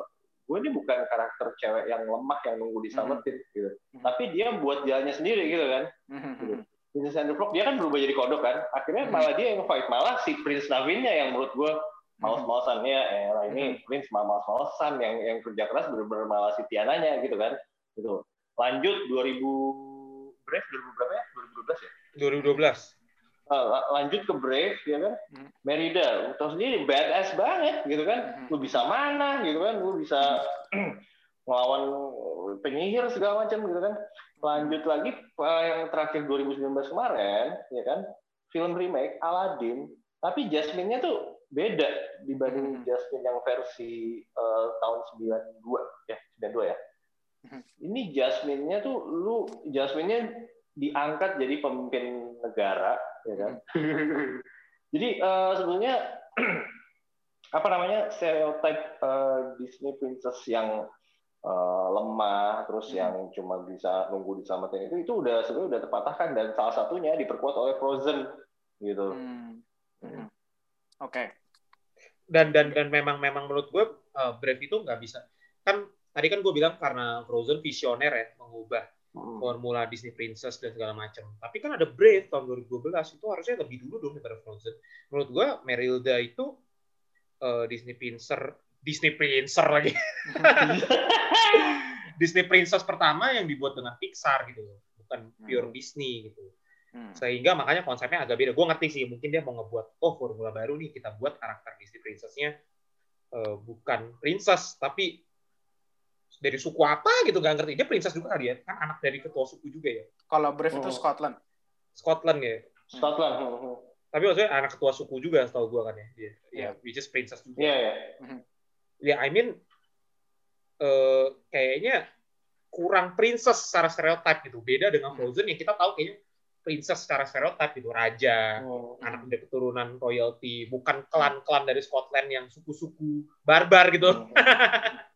gue ini bukan karakter cewek yang lemah yang nunggu diselamatin mm -hmm. gitu mm -hmm. tapi dia buat jalannya sendiri gitu kan mm -hmm. gitu. Princess and the Frog dia kan berubah jadi kodok kan akhirnya mm -hmm. malah dia yang fight malah si Prince Navinnya yang menurut gue malas-malasannya eh lah ini mm-hmm. Prince malas malasan yang yang kerja keras benar-benar malah si Tiananya gitu kan gitu lanjut 2000 Brave 2000 berapa ya 2012 ya 2012 uh, lanjut ke Brave ya kan hmm. Merida tahu sendiri badass banget gitu kan hmm. lu bisa mana gitu kan lu bisa melawan penyihir segala macam gitu kan lanjut lagi uh, yang terakhir 2019 kemarin ya kan film remake Aladdin tapi Jasmine-nya tuh beda dibanding hmm. Jasmine yang versi uh, tahun 92 ya 92 ya hmm. ini Jasmine-nya tuh lu Jasmine-nya diangkat jadi pemimpin negara ya kan jadi uh, sebenarnya apa namanya stereotip uh, Disney princess yang uh, lemah terus hmm. yang cuma bisa nunggu diselamatin itu itu udah sebenarnya udah terpatahkan dan salah satunya diperkuat oleh Frozen gitu hmm. Hmm. oke okay. dan dan dan memang memang menurut gue uh, Brave itu nggak bisa kan tadi kan gue bilang karena Frozen visioner ya mengubah hmm. Formula Disney Princess dan segala macam. Tapi kan ada Brave tahun 2012 itu harusnya lebih dulu dong daripada Frozen. Menurut gua Merilda itu uh, Disney Princess Disney Princess lagi. Disney Princess pertama yang dibuat dengan Pixar gitu bukan pure hmm. Disney gitu. Hmm. Sehingga makanya konsepnya agak beda. Gue ngerti sih, mungkin dia mau ngebuat, oh formula baru nih, kita buat karakter Disney Princess-nya uh, bukan princess, tapi dari suku apa gitu, gak ngerti. Dia princess juga kali ya, kan anak dari ketua suku juga ya. Kalau Brave oh. itu Scotland. Scotland ya. Scotland. Hmm. Tapi maksudnya anak ketua suku juga, setahu gue kan ya. Dia, ya, yeah. which is princess juga. Iya, yeah, yeah. Ya, I mean, uh, kayaknya kurang princess secara stereotip gitu. Beda dengan hmm. Frozen yang kita tahu kayaknya princess secara stereotip gitu, raja, oh. anak dari keturunan royalty, bukan klan-klan dari Scotland yang suku-suku barbar gitu. Oh.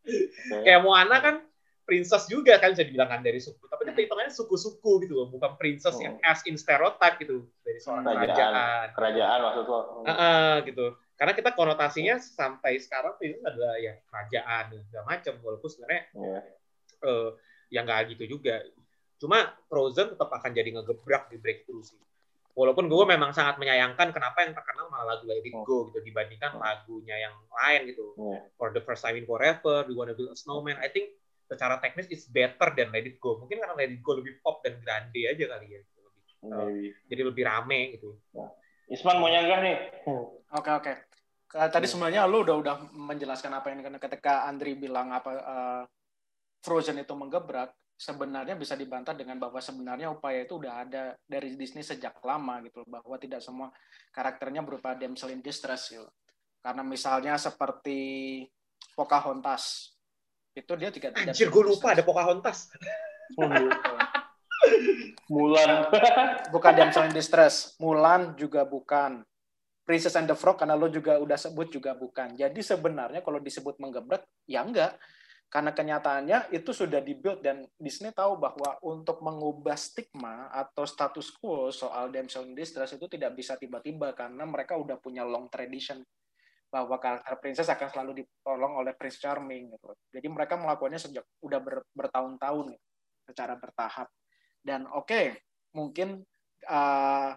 Kayak Moana kan princess juga kan bisa dibilang kan dari suku, tapi itu hitungannya suku-suku gitu loh, bukan princess oh. yang as in stereotype gitu dari seorang kerajaan. Kerajaan, kerajaan maksud lo. Uh, uh, gitu. Karena kita konotasinya sampai sekarang itu adalah ya kerajaan segala macam, walaupun sebenarnya yeah. Iya. uh, yang nggak gitu juga. Cuma Frozen tetap akan jadi ngegebrak di breakthrough sih. Walaupun gue memang sangat menyayangkan kenapa yang terkenal malah lagu Let It Go gitu dibandingkan lagunya yang lain gitu. Yeah. For the first time in forever, We Wanna Build a Snowman. I think secara teknis it's better than Let It Go. Mungkin karena Let It Go lebih pop dan grande aja kali ya. Gitu. Lebih, uh, jadi lebih rame gitu. Yeah. Isman mau nyanggah nih. Oke okay, oke. Okay. Tadi yeah. sebenarnya lu udah udah menjelaskan apa yang ketika Andri bilang apa uh, Frozen itu menggebrak, sebenarnya bisa dibantah dengan bahwa sebenarnya upaya itu udah ada dari Disney sejak lama gitu bahwa tidak semua karakternya berupa damsel in distress gitu. Karena misalnya seperti Pocahontas itu dia tidak tidak Anjir gue lupa ada Pocahontas. Oh, Mulan. bukan damsel in distress. Mulan juga bukan. Princess and the Frog karena lo juga udah sebut juga bukan. Jadi sebenarnya kalau disebut menggebrak ya enggak karena kenyataannya itu sudah dibuild dan Disney tahu bahwa untuk mengubah stigma atau status quo soal damsel in distress itu tidak bisa tiba-tiba karena mereka udah punya long tradition bahwa karakter princess akan selalu ditolong oleh Prince Charming gitu. Jadi mereka melakukannya sejak udah ber, bertahun-tahun gitu, secara bertahap. Dan oke, okay, mungkin uh,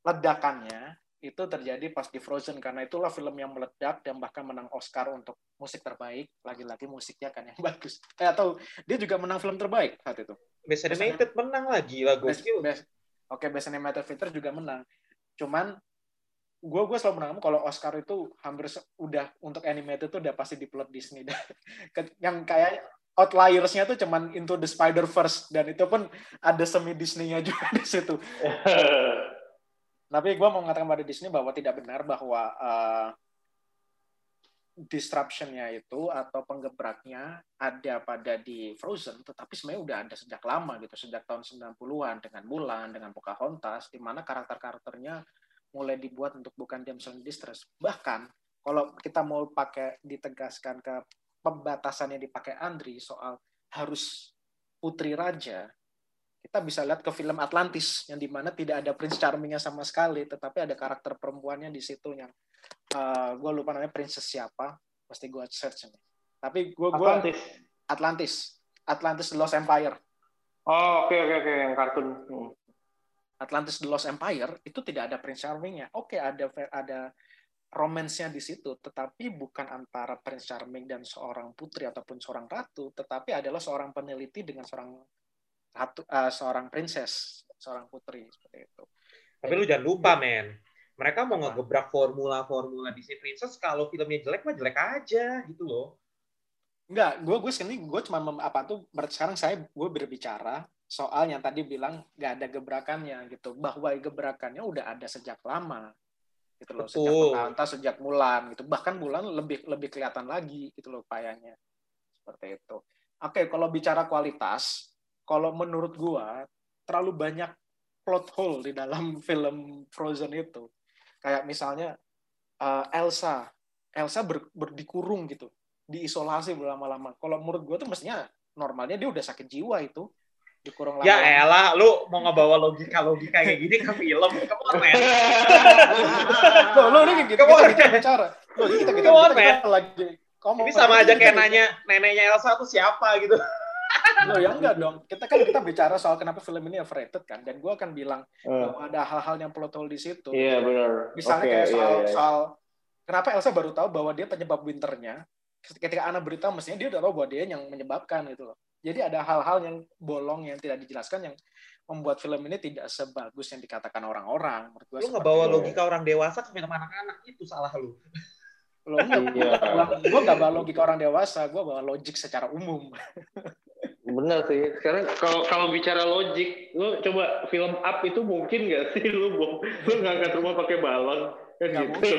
ledakannya itu terjadi pas di Frozen karena itulah film yang meledak dan bahkan menang Oscar untuk musik terbaik. Lagi-lagi musiknya kan yang bagus. Eh, atau dia juga menang film terbaik saat itu. Best Animated Best, menang lagi lah gue best, oke okay, Best Animated Feature juga menang. Cuman gue gue selalu menang kalau Oscar itu hampir udah untuk animated tuh udah pasti di plot Disney yang kayak outliersnya tuh cuman Into the Spider Verse dan itu pun ada semi Disney-nya juga di situ Tapi gue mau mengatakan pada Disney bahwa tidak benar bahwa uh, disruption-nya itu atau penggebraknya ada pada di Frozen, tetapi sebenarnya udah ada sejak lama gitu, sejak tahun 90-an dengan Mulan, dengan Pocahontas, di mana karakter-karakternya mulai dibuat untuk bukan damsel in distress. Bahkan kalau kita mau pakai ditegaskan ke pembatasan yang dipakai Andri soal harus putri raja, kita bisa lihat ke film Atlantis yang di mana tidak ada Prince Charmingnya sama sekali, tetapi ada karakter perempuannya di situ yang uh, gue lupa namanya princess siapa, pasti gue search nih. Tapi gue gue Atlantis. Atlantis, Atlantis The Lost Empire. Oh oke okay, oke okay, oke okay. yang kartun. Hmm. Atlantis The Lost Empire itu tidak ada Prince Charmingnya. Oke ada ada romansnya di situ, tetapi bukan antara Prince Charming dan seorang putri ataupun seorang ratu, tetapi adalah seorang peneliti dengan seorang satu uh, seorang princess, seorang putri seperti itu. Tapi lu jangan lupa, men. Mereka mau ngegebrak formula-formula Disney Princess kalau filmnya jelek mah jelek aja gitu loh. Enggak, gue gue sini gue cuma mem, apa tuh sekarang saya gue berbicara soal yang tadi bilang nggak ada gebrakannya gitu bahwa gebrakannya udah ada sejak lama gitu loh Betul. sejak Pocahontas sejak Mulan gitu bahkan Mulan lebih lebih kelihatan lagi gitu loh payahnya seperti itu oke kalau bicara kualitas kalau menurut gua terlalu banyak plot hole di dalam film Frozen itu. Kayak misalnya uh, Elsa, Elsa ber, berdikurung gitu, diisolasi berlama-lama. Kalau menurut gua tuh mestinya normalnya dia udah sakit jiwa itu dikurung lama. Ya elah, lu mau ngebawa logika-logika kayak gini ke film, kamu on. Loh, lo ini gitu, kita, kita bicara. Loh, kita, kita, kita, kita, kita lagi. Ini sama aja kayak nanya neneknya Elsa tuh siapa gitu. Loh ya enggak dong. Kita kan kita bicara soal kenapa film ini overrated kan. Dan gue akan bilang uh. ada hal-hal yang plot hole di situ. Iya yeah, benar. Misalnya okay, kayak soal, yeah, yeah. soal kenapa Elsa baru tahu bahwa dia penyebab winternya. Ketika Anna beritahu mestinya dia udah tahu bahwa dia yang menyebabkan gitu loh. Jadi ada hal-hal yang bolong yang tidak dijelaskan yang membuat film ini tidak sebagus yang dikatakan orang-orang. Lu nggak bawa itu. logika orang dewasa ke film anak-anak itu salah lu. Lo enggak, Iya. gue gak bawa logika orang dewasa, gue bawa logik secara umum. Bener sih. Sekarang kalau kalau bicara logik, lu coba film up itu mungkin nggak sih lu bom, lu ngangkat rumah pakai balon kan Nggak gitu. mungkin.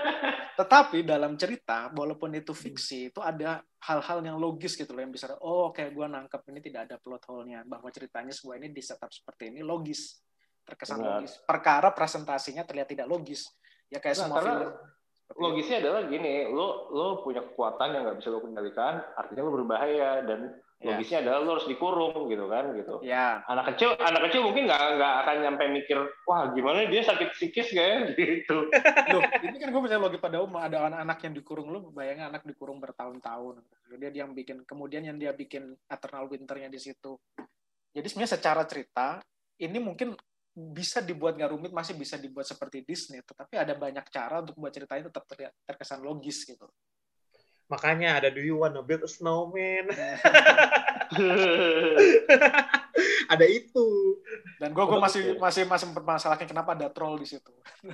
Tetapi dalam cerita, walaupun itu fiksi, itu ada hal-hal yang logis gitu loh, yang bisa, oh kayak gue nangkep ini tidak ada plot hole-nya, bahwa ceritanya sebuah ini di setup seperti ini logis, terkesan Benar. logis. Perkara presentasinya terlihat tidak logis. Ya kayak Nah, semua karena film. Logisnya adalah gini, lu lu punya kekuatan yang nggak bisa lu kendalikan, artinya lu berbahaya dan Ya. logisnya adalah lu harus dikurung gitu kan gitu. itu. Ya, Anak kecil, anak kecil mungkin nggak nggak akan nyampe mikir, wah gimana dia sakit psikis gak ya gitu. Loh, ini kan gue percaya logik pada umum ada anak-anak yang dikurung lu bayangin anak dikurung bertahun-tahun dia yang bikin kemudian yang dia bikin eternal winternya di situ jadi sebenarnya secara cerita ini mungkin bisa dibuat nggak rumit masih bisa dibuat seperti Disney tetapi ada banyak cara untuk buat ceritanya tetap terkesan logis gitu Makanya ada Do You Wanna Build a Snowman? ada itu. dan gue gue masih masih masih mempermasalahkan kenapa ada troll di situ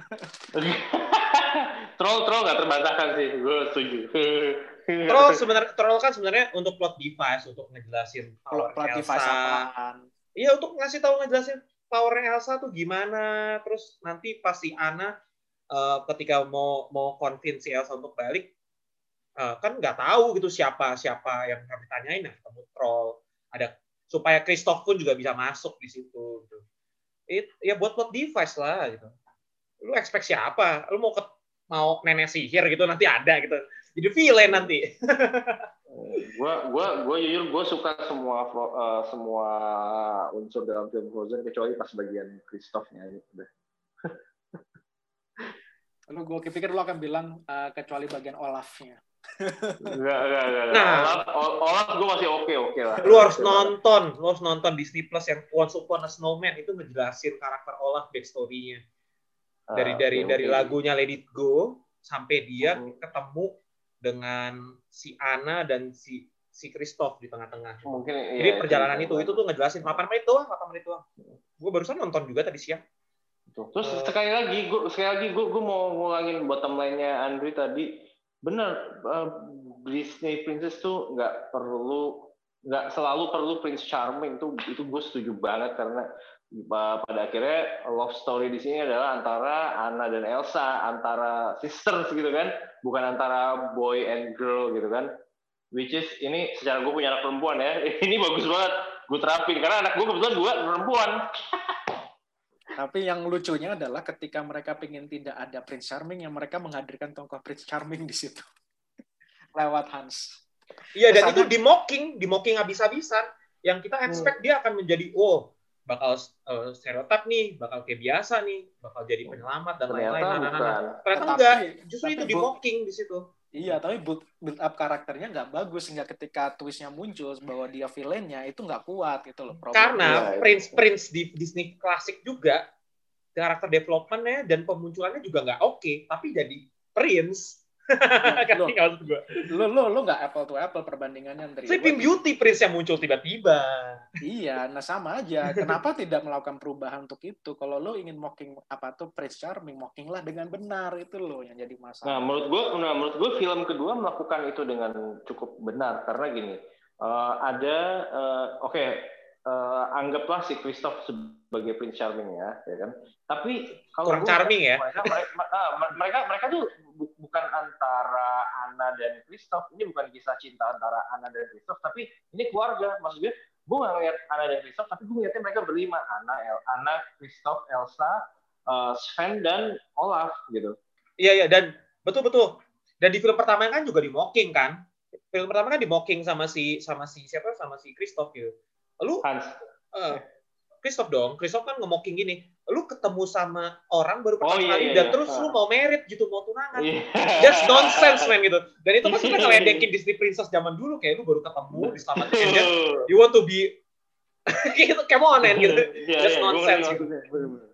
troll troll nggak terbantahkan sih, gue setuju. Troll sebenarnya troll kan sebenarnya untuk plot device, untuk ngejelasin power plot device Elsa. apaan Iya, untuk ngasih tahu ngejelasin power Elsa tuh gimana. Terus nanti pas si Anna eh, ketika mau mau convince si Elsa untuk balik eh, kan nggak tahu gitu siapa siapa yang kami tanyain yang ketemu troll. Ada supaya Christoph pun juga bisa masuk di situ gitu. It, ya buat plot device lah gitu. Lu expect siapa? Lu mau ke, mau nenek sihir gitu nanti ada gitu. Jadi villain nanti. gua gua gua jujur gua suka semua eh, semua unsur dalam film Frozen kecuali pas bagian Kristoff-nya gitu deh. lu gue pikir lu akan bilang eh, kecuali bagian Olafnya Enggak, enggak, enggak. Nah. Olaf, Ol- Olaf gua masih oke oke lah. lu harus nonton, lu harus nonton Disney Plus yang Once Upon a Snowman itu ngejelasin karakter Olaf backstory-nya. Ah, Dari dari oke, dari oke. lagunya Let It Go sampai dia Mhm. ketemu dengan si Anna dan si si Christoph di tengah-tengah. Mungkin Jadi iya, perjalanan bisa. itu itu tuh ngejelasin 8 menit doang, 8 menit doang. Gue barusan nonton juga tadi siang. Tuh. Terus Eh. sekali lagi, gua sekali lagi gua, gua mau ngulangin bottom line-nya Andri tadi. Bener, eh, Disney Princess tuh nggak perlu, nggak selalu perlu Prince Charming tuh itu gue setuju banget karena eh, pada akhirnya love story di sini adalah antara Anna dan Elsa, antara sisters gitu kan, bukan antara boy and girl gitu kan. Which is ini secara gue punya anak perempuan ya, ini bagus banget gue terapin karena anak gue kebetulan dua perempuan. Tapi yang lucunya adalah ketika mereka pengen tidak ada Prince Charming, yang mereka menghadirkan tokoh Prince Charming di situ. Lewat Hans. Iya dan itu di mocking, di mocking habis-habisan. Yang kita expect dia akan menjadi oh bakal uh, stereotip nih, bakal kayak biasa nih, bakal jadi penyelamat dan lain-lain. Ternyata Nah, nah, nah, nah. Ternyata Tetapi- enggak, justru itu di mocking di situ. Iya, tapi build, build up karakternya nggak bagus sehingga ketika twistnya muncul bahwa dia villainnya itu nggak kuat gitu loh. Problemnya. Karena Iya, itu. Prince Prince di Disney klasik juga karakter developmentnya dan pemunculannya juga nggak oke, tapi jadi Prince. Lo lo lo nggak apple to apple perbandingannya Andri. Sleeping Beauty Prince yang muncul tiba-tiba. Iya, nah sama aja. Kenapa tidak melakukan perubahan untuk itu? Kalau lo ingin mocking apa tuh Prince Charming, mockinglah dengan benar itu lo yang jadi Nah, masalah. menurut gue, nah, menurut gue film kedua melakukan itu dengan cukup benar karena gini, eh, ada, eh, oke, eh, anggaplah si Christoph sebagai Prince Charming ya, ya kan? Tapi kalau Kurang gua- charming ya. mereka, mereka, mereka, mereka tuh bu- bukan antara Anna dan Christoph, ini bukan kisah cinta antara Anna dan Christoph, tapi ini keluarga. Maksud gue, gue nggak ngeliat Anna dan Christoph, tapi gue ngeliatnya mereka berlima, Anna, El, Anna, Christoph, Elsa, eh, Sven dan Olaf gitu. Iya iya dan betul betul. Dan di film pertama kan juga di mocking kan. Film pertama kan di mocking sama si sama si siapa sama si Christoph gitu. Lu Hans. eh, Christoph dong, Christoph kan nge-mocking gini. Lu ketemu sama orang baru pertama Oh, iya, kali iya, dan iya. terus lu mau merit gitu, mau tunangan. Iya. That's nonsense man gitu. Dan itu pasti kan ngeledekin Disney Princess zaman dulu kayak lu baru ketemu diselamatin dan you want to be gitu, come on man gitu. Iya, Just iya, gua nonsense gitu.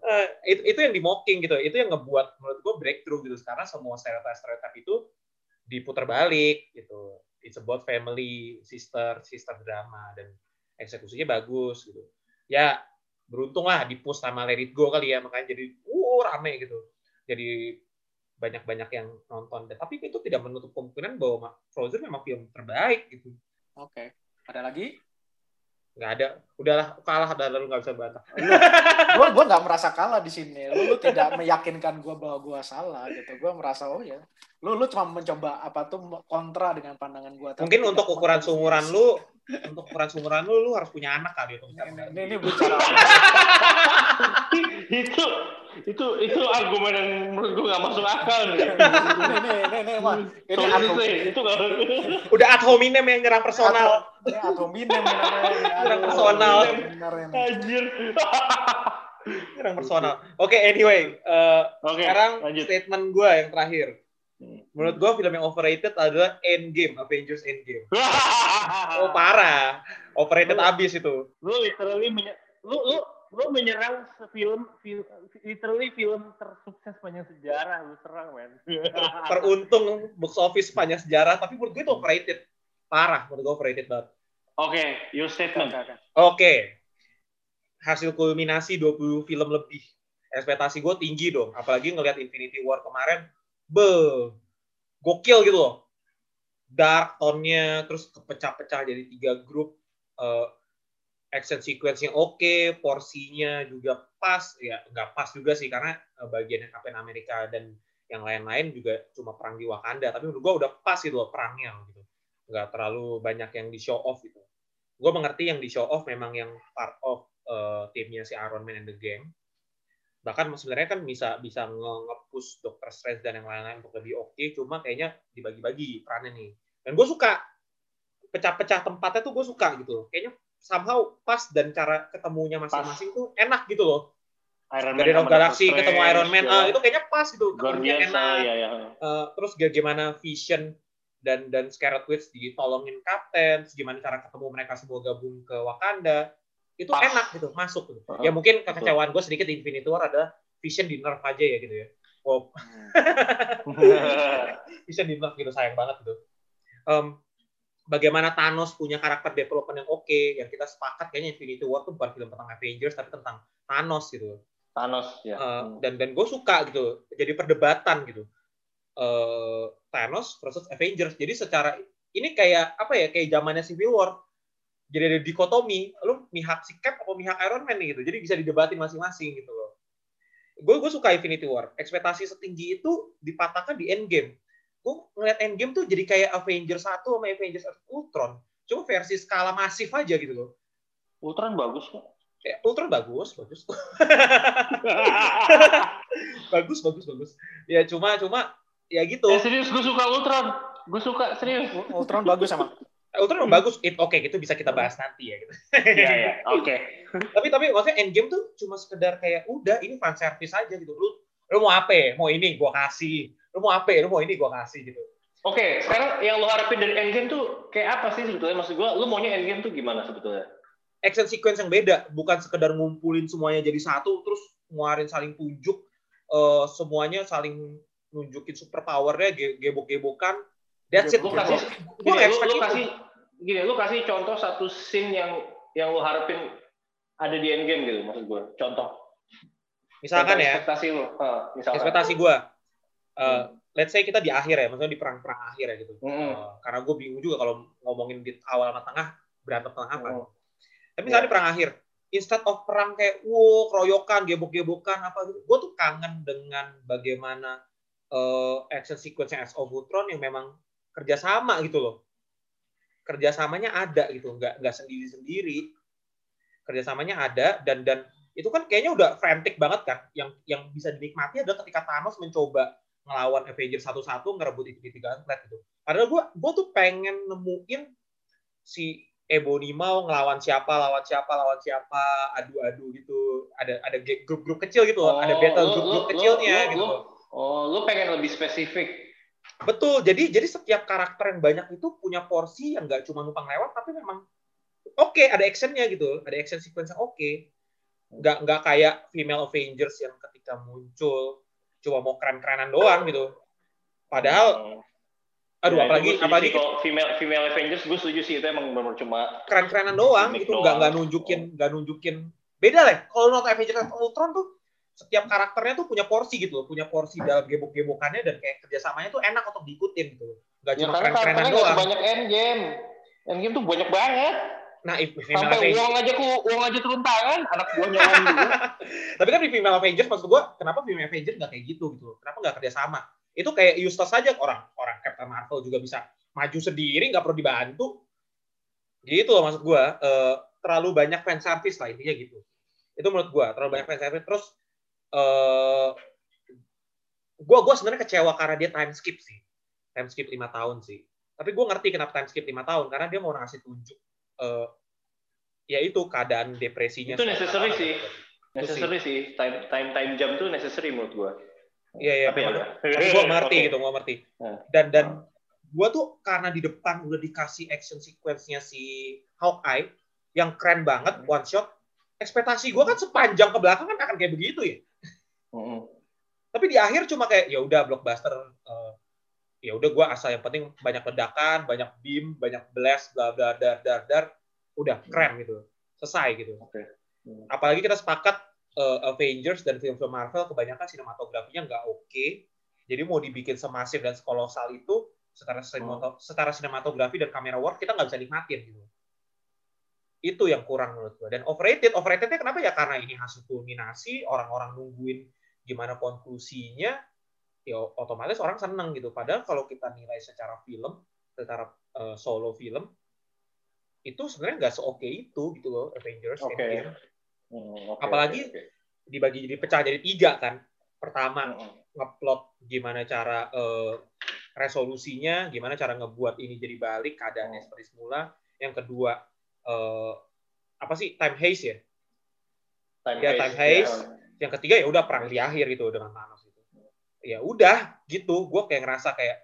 Eh, itu, itu yang di mocking gitu. Itu yang ngebuat menurut gue breakthrough gitu. Karena semua stereotip-stereotip itu diputar balik gitu. It's about family, sister, sister drama dan eksekusinya bagus gitu. Ya beruntung lah di push sama Let It Go kali ya makanya jadi uh rame gitu. Jadi banyak-banyak yang nonton. Tapi itu tidak menutup kemungkinan bahwa Frozen memang film terbaik gitu. Oke ada lagi? Nggak ada. Udahlah kalah dan lalu nggak bisa bantah gue gue nggak merasa kalah di sini. Lu, lu tidak meyakinkan gue bahwa gue salah gitu. Gue merasa oh ya. Lu lu cuma mencoba apa tuh kontra dengan pandangan gue mungkin untuk ukuran seumuran lu untuk ukuran seumuran lu lu harus punya anak kali ini, ini, ini bicara itu itu itu argumen yang menurut gue gak masuk akal nih. ini ini ini ini. Ini ad itu gak... udah ad hominem yang nyerang personal. Ini ad hominem nyerang personal. Anjir. nyerang personal. Oke, okay, anyway, uh, eh, okay, sekarang lanjut. statement gue yang terakhir. Menurut gue film yang overrated adalah Endgame, Avengers Endgame. oh parah, overrated abis itu. Lu literally lu lu lo menyerang film, film literally film tersukses sepanjang sejarah lu serang men. Teruntung box office sepanjang sejarah tapi menurut gue itu overrated. Parah menurut gue overrated banget. Oke okay, your statement. Oke. Okay. hasil kulminasi 20 film lebih. Ekspektasi gue tinggi dong apalagi ngelihat Infinity War kemarin be gokil gitu loh. Dark tone-nya terus kepecah-pecah jadi tiga grup. Uh, action sequence yang oke, okay, porsinya juga pas, ya nggak pas juga sih karena uh, bagian Captain Amerika dan yang lain-lain juga cuma perang di Wakanda, tapi menurut gue udah pas gitu loh perangnya gitu, nggak terlalu banyak yang di show off gitu. Gue mengerti yang di show off memang yang part of uh, timnya si Iron Man and the Gang. Bahkan sebenarnya kan bisa bisa nge-push Strange dan yang lain-lain untuk lebih oke, okay, cuma kayaknya dibagi-bagi perannya nih. Dan gue suka pecah-pecah tempatnya tuh gue suka gitu. Kayaknya somehow pas dan cara ketemunya masing-masing tuh enak gitu loh. Iron Dari Man Galaxy ketemu Iron Man, ya. uh, itu kayaknya pas gitu. Ketemunya enak. Ya, ya. Uh, terus gimana Vision dan dan Scarlet Witch ditolongin Captain, gimana cara ketemu mereka semua gabung ke Wakanda, itu pas. enak gitu, masuk gitu. Uh, ya mungkin kekecewaan gue sedikit di Infinity War ada Vision di nerf aja ya gitu ya. Oh. Vision di nerf gitu sayang banget gitu. Um, bagaimana Thanos punya karakter development yang oke, okay, yang kita sepakat kayaknya Infinity War tuh bukan film tentang Avengers tapi tentang Thanos gitu. Thanos ya. Uh, dan dan gue suka gitu, jadi perdebatan gitu. Uh, Thanos versus Avengers. Jadi secara ini kayak apa ya kayak zamannya Civil War. Jadi ada dikotomi, lu mihak si Cap atau mihak Iron Man nih gitu. Jadi bisa didebatin masing-masing gitu loh. Gue gue suka Infinity War. Ekspektasi setinggi itu dipatahkan di Endgame gue ngeliat Endgame tuh jadi kayak Avengers 1 sama Avengers Ultron. Cuma versi skala masif aja gitu loh. Ultron bagus kok. Ya, Ultron bagus, bagus. bagus, bagus, bagus. Ya cuma, cuma, ya gitu. Eh, serius, gue suka Ultron. Gue suka, serius. Ultron bagus sama. Ultron bagus, it oke, okay, itu bisa kita bahas nanti ya gitu. Iya, iya, oke. tapi tapi maksudnya Endgame tuh cuma sekedar kayak udah ini fan service aja gitu. Lu lu mau apa? Ya? Mau ini gua kasih lu mau apa ya? Lu mau ini gue kasih gitu. Oke, okay, sekarang yang lo harapin dari Endgame tuh kayak apa sih sebetulnya? Maksud gue, lu maunya Endgame tuh gimana sebetulnya? Action sequence yang beda, bukan sekedar ngumpulin semuanya jadi satu, terus ngeluarin saling tunjuk, uh, semuanya saling nunjukin super powernya, gebok-gebokan. That's it. Lu kasih, gini, lu, lu kasih, gini, lu kasih contoh satu scene yang yang lu harapin ada di Endgame gitu, maksud gue. Contoh. Misalkan contoh ya. Ekspektasi lu. Uh, misalkan. Ekspektasi gue uh, let's say kita di akhir ya, maksudnya di perang-perang akhir ya gitu. Mm. Uh, karena gue bingung juga kalau ngomongin di awal sama tengah berantem tengah apa. Mm. Tapi misalnya yeah. di perang akhir, instead of perang kayak wow keroyokan, gebok-gebokan apa gitu, gue tuh kangen dengan bagaimana uh, action sequence yang of Ultron yang memang kerjasama gitu loh. Kerjasamanya ada gitu, nggak nggak sendiri-sendiri. Kerjasamanya ada dan dan itu kan kayaknya udah frantic banget kan. Yang yang bisa dinikmati adalah ketika Thanos mencoba ngelawan Avengers satu-satu ngerebut Infinity Gauntlet gitu. Karena gue gue tuh pengen nemuin si Ebony mau ngelawan siapa, lawan siapa, lawan siapa, adu-adu gitu. Ada ada grup-grup kecil gitu loh, oh, ada battle grup-grup kecilnya lu, gitu. Lu, oh, lu pengen lebih spesifik. Betul. Jadi jadi setiap karakter yang banyak itu punya porsi yang nggak cuma numpang lewat, tapi memang oke okay, ada actionnya gitu, ada action sequence yang oke. Okay. Nggak nggak kayak female Avengers yang ketika muncul cuma mau keren-kerenan doang gitu. Padahal hmm. aduh ya, apalagi apalagi kalau female female Avengers gue setuju sih itu emang benar cuma keren-kerenan doang itu nggak nggak nunjukin nggak nunjukin beda lah. Kalau nonton Avengers Ultron tuh setiap karakternya tuh punya porsi gitu loh, punya porsi dalam gebok-gebokannya dan kayak kerjasamanya tuh enak untuk diikutin gitu. Gak Ya cuma karena keren-kerenan karakternya nggak doang. sebanyak Endgame. Endgame tuh banyak banget. Nah, female Sampai Avengers, uang aja ku uang aja turun tangan, anak buahnya Om dulu. tapi kan di female Avengers maksud gua, kenapa female Avengers nggak kayak gitu gitu? Kenapa nggak kerja sama? Itu kayak useless aja orang orang Captain Marvel juga bisa maju sendiri nggak perlu dibantu. Gitu loh maksud gua. Eh, terlalu banyak fan service lah intinya gitu. Itu menurut gua terlalu banyak fan service. Terus eh gua gua sebenarnya kecewa karena dia time skip sih. Time skip lima tahun sih. Tapi gua ngerti kenapa time skip lima tahun karena dia mau ngasih tunjuk eh ya itu keadaan depresinya. Itu necessary sih. Itu sih. Necessary sih. Time time time jam tuh necessary menurut gua. Iya iya. Tapi ya. Tapi gue mengerti Oke. gitu, gue mengerti. Nah. Dan dan gue tuh karena di depan udah dikasih action sequence-nya si Hawkeye yang keren banget Hmm. one shot. Ekspektasi gue kan sepanjang ke belakang kan akan kayak begitu ya. Tapi di akhir cuma kayak ya udah blockbuster. eh, ya udah gue asal yang penting banyak ledakan, banyak beam, banyak blast, bla bla dar dar dar. Udah keren gitu, selesai gitu. Oke. Hmm. Apalagi kita sepakat eh, Avengers dan film-film Marvel kebanyakan sinematografinya nggak oke. Jadi mau dibikin semasif dan sekolosal itu secara sinemato- secara sinematografi dan kamera work kita nggak bisa nikmatin gitu. Itu yang kurang menurut gue. Dan overrated, overratednya kenapa ya? Karena ini hasil kulminasi, orang-orang nungguin gimana konklusinya, ya otomatis orang seneng gitu. Padahal kalau kita nilai secara film, secara eh, solo film, itu sebenarnya nggak seoke itu gitu loh Avengers Oke. Endgame Hmm, oke, Apalagi- oke. dibagi jadi pecah jadi tiga kan. Pertama Mm-mm. ngeplot gimana cara eh, resolusinya, gimana cara ngebuat ini jadi balik keadaannya Hmm. seperti semula. Yang kedua eh, apa sih time haze ya? Time Ya, haze, time haze. ya. Yang ketiga ya udah perang di akhir gitu dengan Thanos itu. Ya udah gitu, gue kayak ngerasa kayak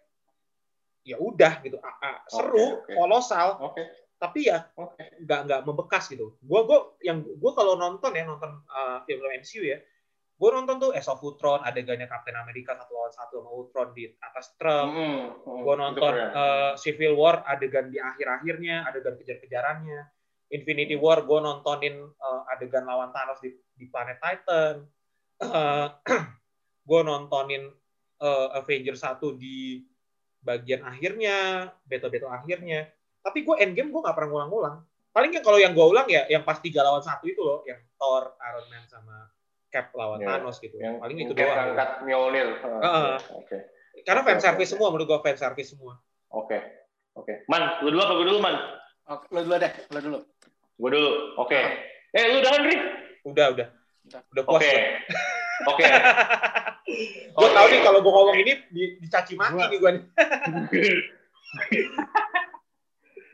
ya udah gitu, Ah, ah, seru, oke. kolosal, Oke, tapi ya nggak nggak membekas gitu. Gua gua yang gua kalau nonton ya nonton uh, film MCU ya, gua nonton tuh Age of Ultron adegannya Captain America satu lawan satu sama Ultron di atas truk. Mm, Gua itu nonton keren. uh, Civil War adegan di akhir-akhirnya, adegan kejar-kejarannya. Infinity War gua nontonin uh, adegan lawan Thanos di, di planet Titan. Uh, gua nontonin uh, Avengers 1 di bagian akhirnya, battle-battle akhirnya. Tapi gue endgame gue nggak pernah ngulang-ngulang. Paling yang kalau yang gue ulang ya yang pas tiga lawan satu itu loh, yang Thor, Iron Man sama Cap lawan Ya, Thanos gitu. yang Paling itu yang doang. angkat Mjolnir. Heeh. Oke. Karena Oke, fan service oke. semua menurut gue fan service semua. Oke. Oke. Man, lu dulu apa gue dulu, Man? Oke, lo dulu deh, lo dulu. Gue dulu. Oke. Eh, lu udah kan, Ri? Udah udah. Udah. Udah puas. Oke. Oke. gue tahu nih kalau gue ngomong ini di- dicaci maki Gua- nih gue nih.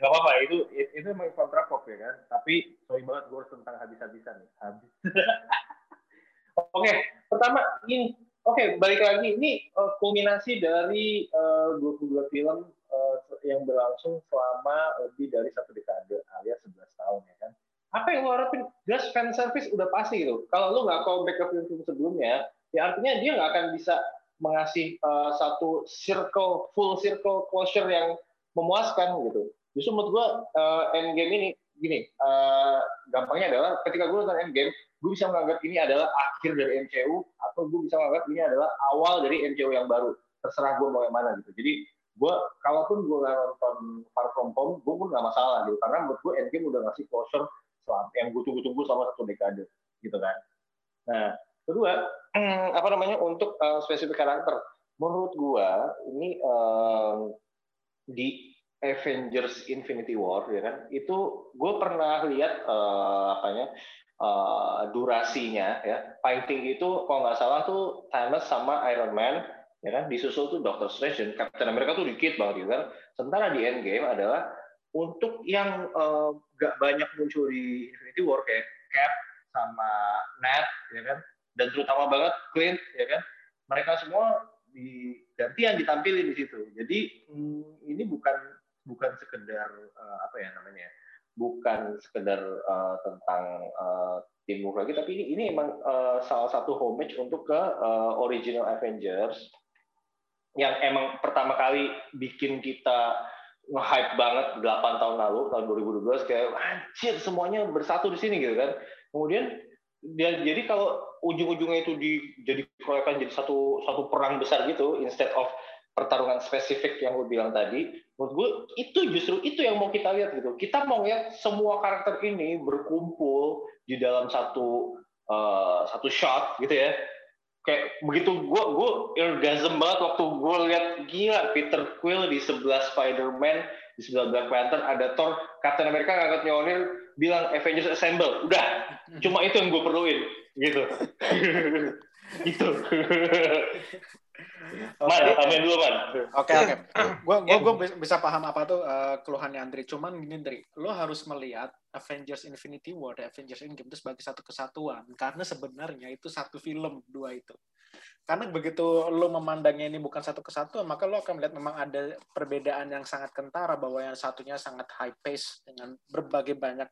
Gak apa-apa, itu itu emang kontrak kok ya kan. Tapi sorry banget gue harus tentang habis-habisan nih. Habis. Oke, pertama ini oke balik lagi ini eh, kulminasi dari eh, 22 film eh, yang berlangsung selama lebih dari satu dekade alias 11 tahun ya kan. Apa yang lo harapin? Just fan service udah pasti gitu. Kalau lo nggak callback ke film-film sebelumnya, ya artinya dia nggak akan bisa mengasih eh, satu circle full circle closure yang memuaskan gitu. Justru menurut gua eh, Endgame ini gini, eh, gampangnya adalah ketika gue nonton Endgame, gue bisa menganggap ini adalah akhir dari MCU atau gue bisa menganggap ini adalah awal dari MCU yang baru. Terserah gue mau yang mana gitu. Jadi gue kalaupun gue nggak nonton Far From Home, gue pun nggak masalah gitu. Karena menurut gue Endgame udah ngasih closure selama yang gue tunggu-tunggu selama satu dekade gitu kan. Nah, kedua apa namanya untuk eh, spesifik karakter, menurut gue ini eh, di Avengers Infinity War ya kan itu gue pernah lihat eh, apanya eh, durasinya ya paling itu kalau nggak salah tuh Thanos sama Iron Man ya kan? Disusul tuh Doctor Strange dan Captain America tuh dikit banget gitu kan. Sementara di Endgame adalah untuk yang eh, nggak banyak muncul di Infinity War kayak Cap sama Ned ya kan? Dan terutama banget Clint ya kan? Mereka semua di gantian ditampilin di situ. Jadi hmm, ini bukan bukan sekedar eh, apa ya namanya bukan sekedar eh, tentang eh, teamwork lagi tapi ini ini emang eh, salah satu homage untuk ke eh, original Avengers yang emang pertama kali bikin kita nge-hype banget 8 tahun lalu, tahun 2012 kayak anjir semuanya bersatu di sini gitu kan. Kemudian dia jadi kalau ujung-ujungnya itu di, jadi proyekkan jadi satu satu perang besar gitu instead of pertarungan spesifik yang lo bilang tadi, menurut gue itu justru itu yang mau kita lihat gitu. Kita mau lihat semua karakter ini berkumpul di dalam satu uh, satu shot gitu ya. Kayak begitu gue gue orgasm banget waktu gue lihat gila Peter Quill di sebelah Spider-Man di sebelah Black Panther ada Thor Captain America ngangkat Mjolnir bilang Avengers Assemble. Udah cuma itu yang gue perluin gitu. Gitu Man, tambahin dulu, Man. Oke, oke. Gue gua, gua bisa paham apa tuh uh, keluhannya Andri. Cuman gini, Andri. Lo harus melihat Avengers Infinity War dan Avengers Endgame itu sebagai satu kesatuan. Karena sebenarnya itu satu film, dua itu. Karena begitu lo memandangnya ini bukan satu kesatuan, maka lo akan melihat memang ada perbedaan yang sangat kentara bahwa yang satunya sangat high pace dengan berbagai banyak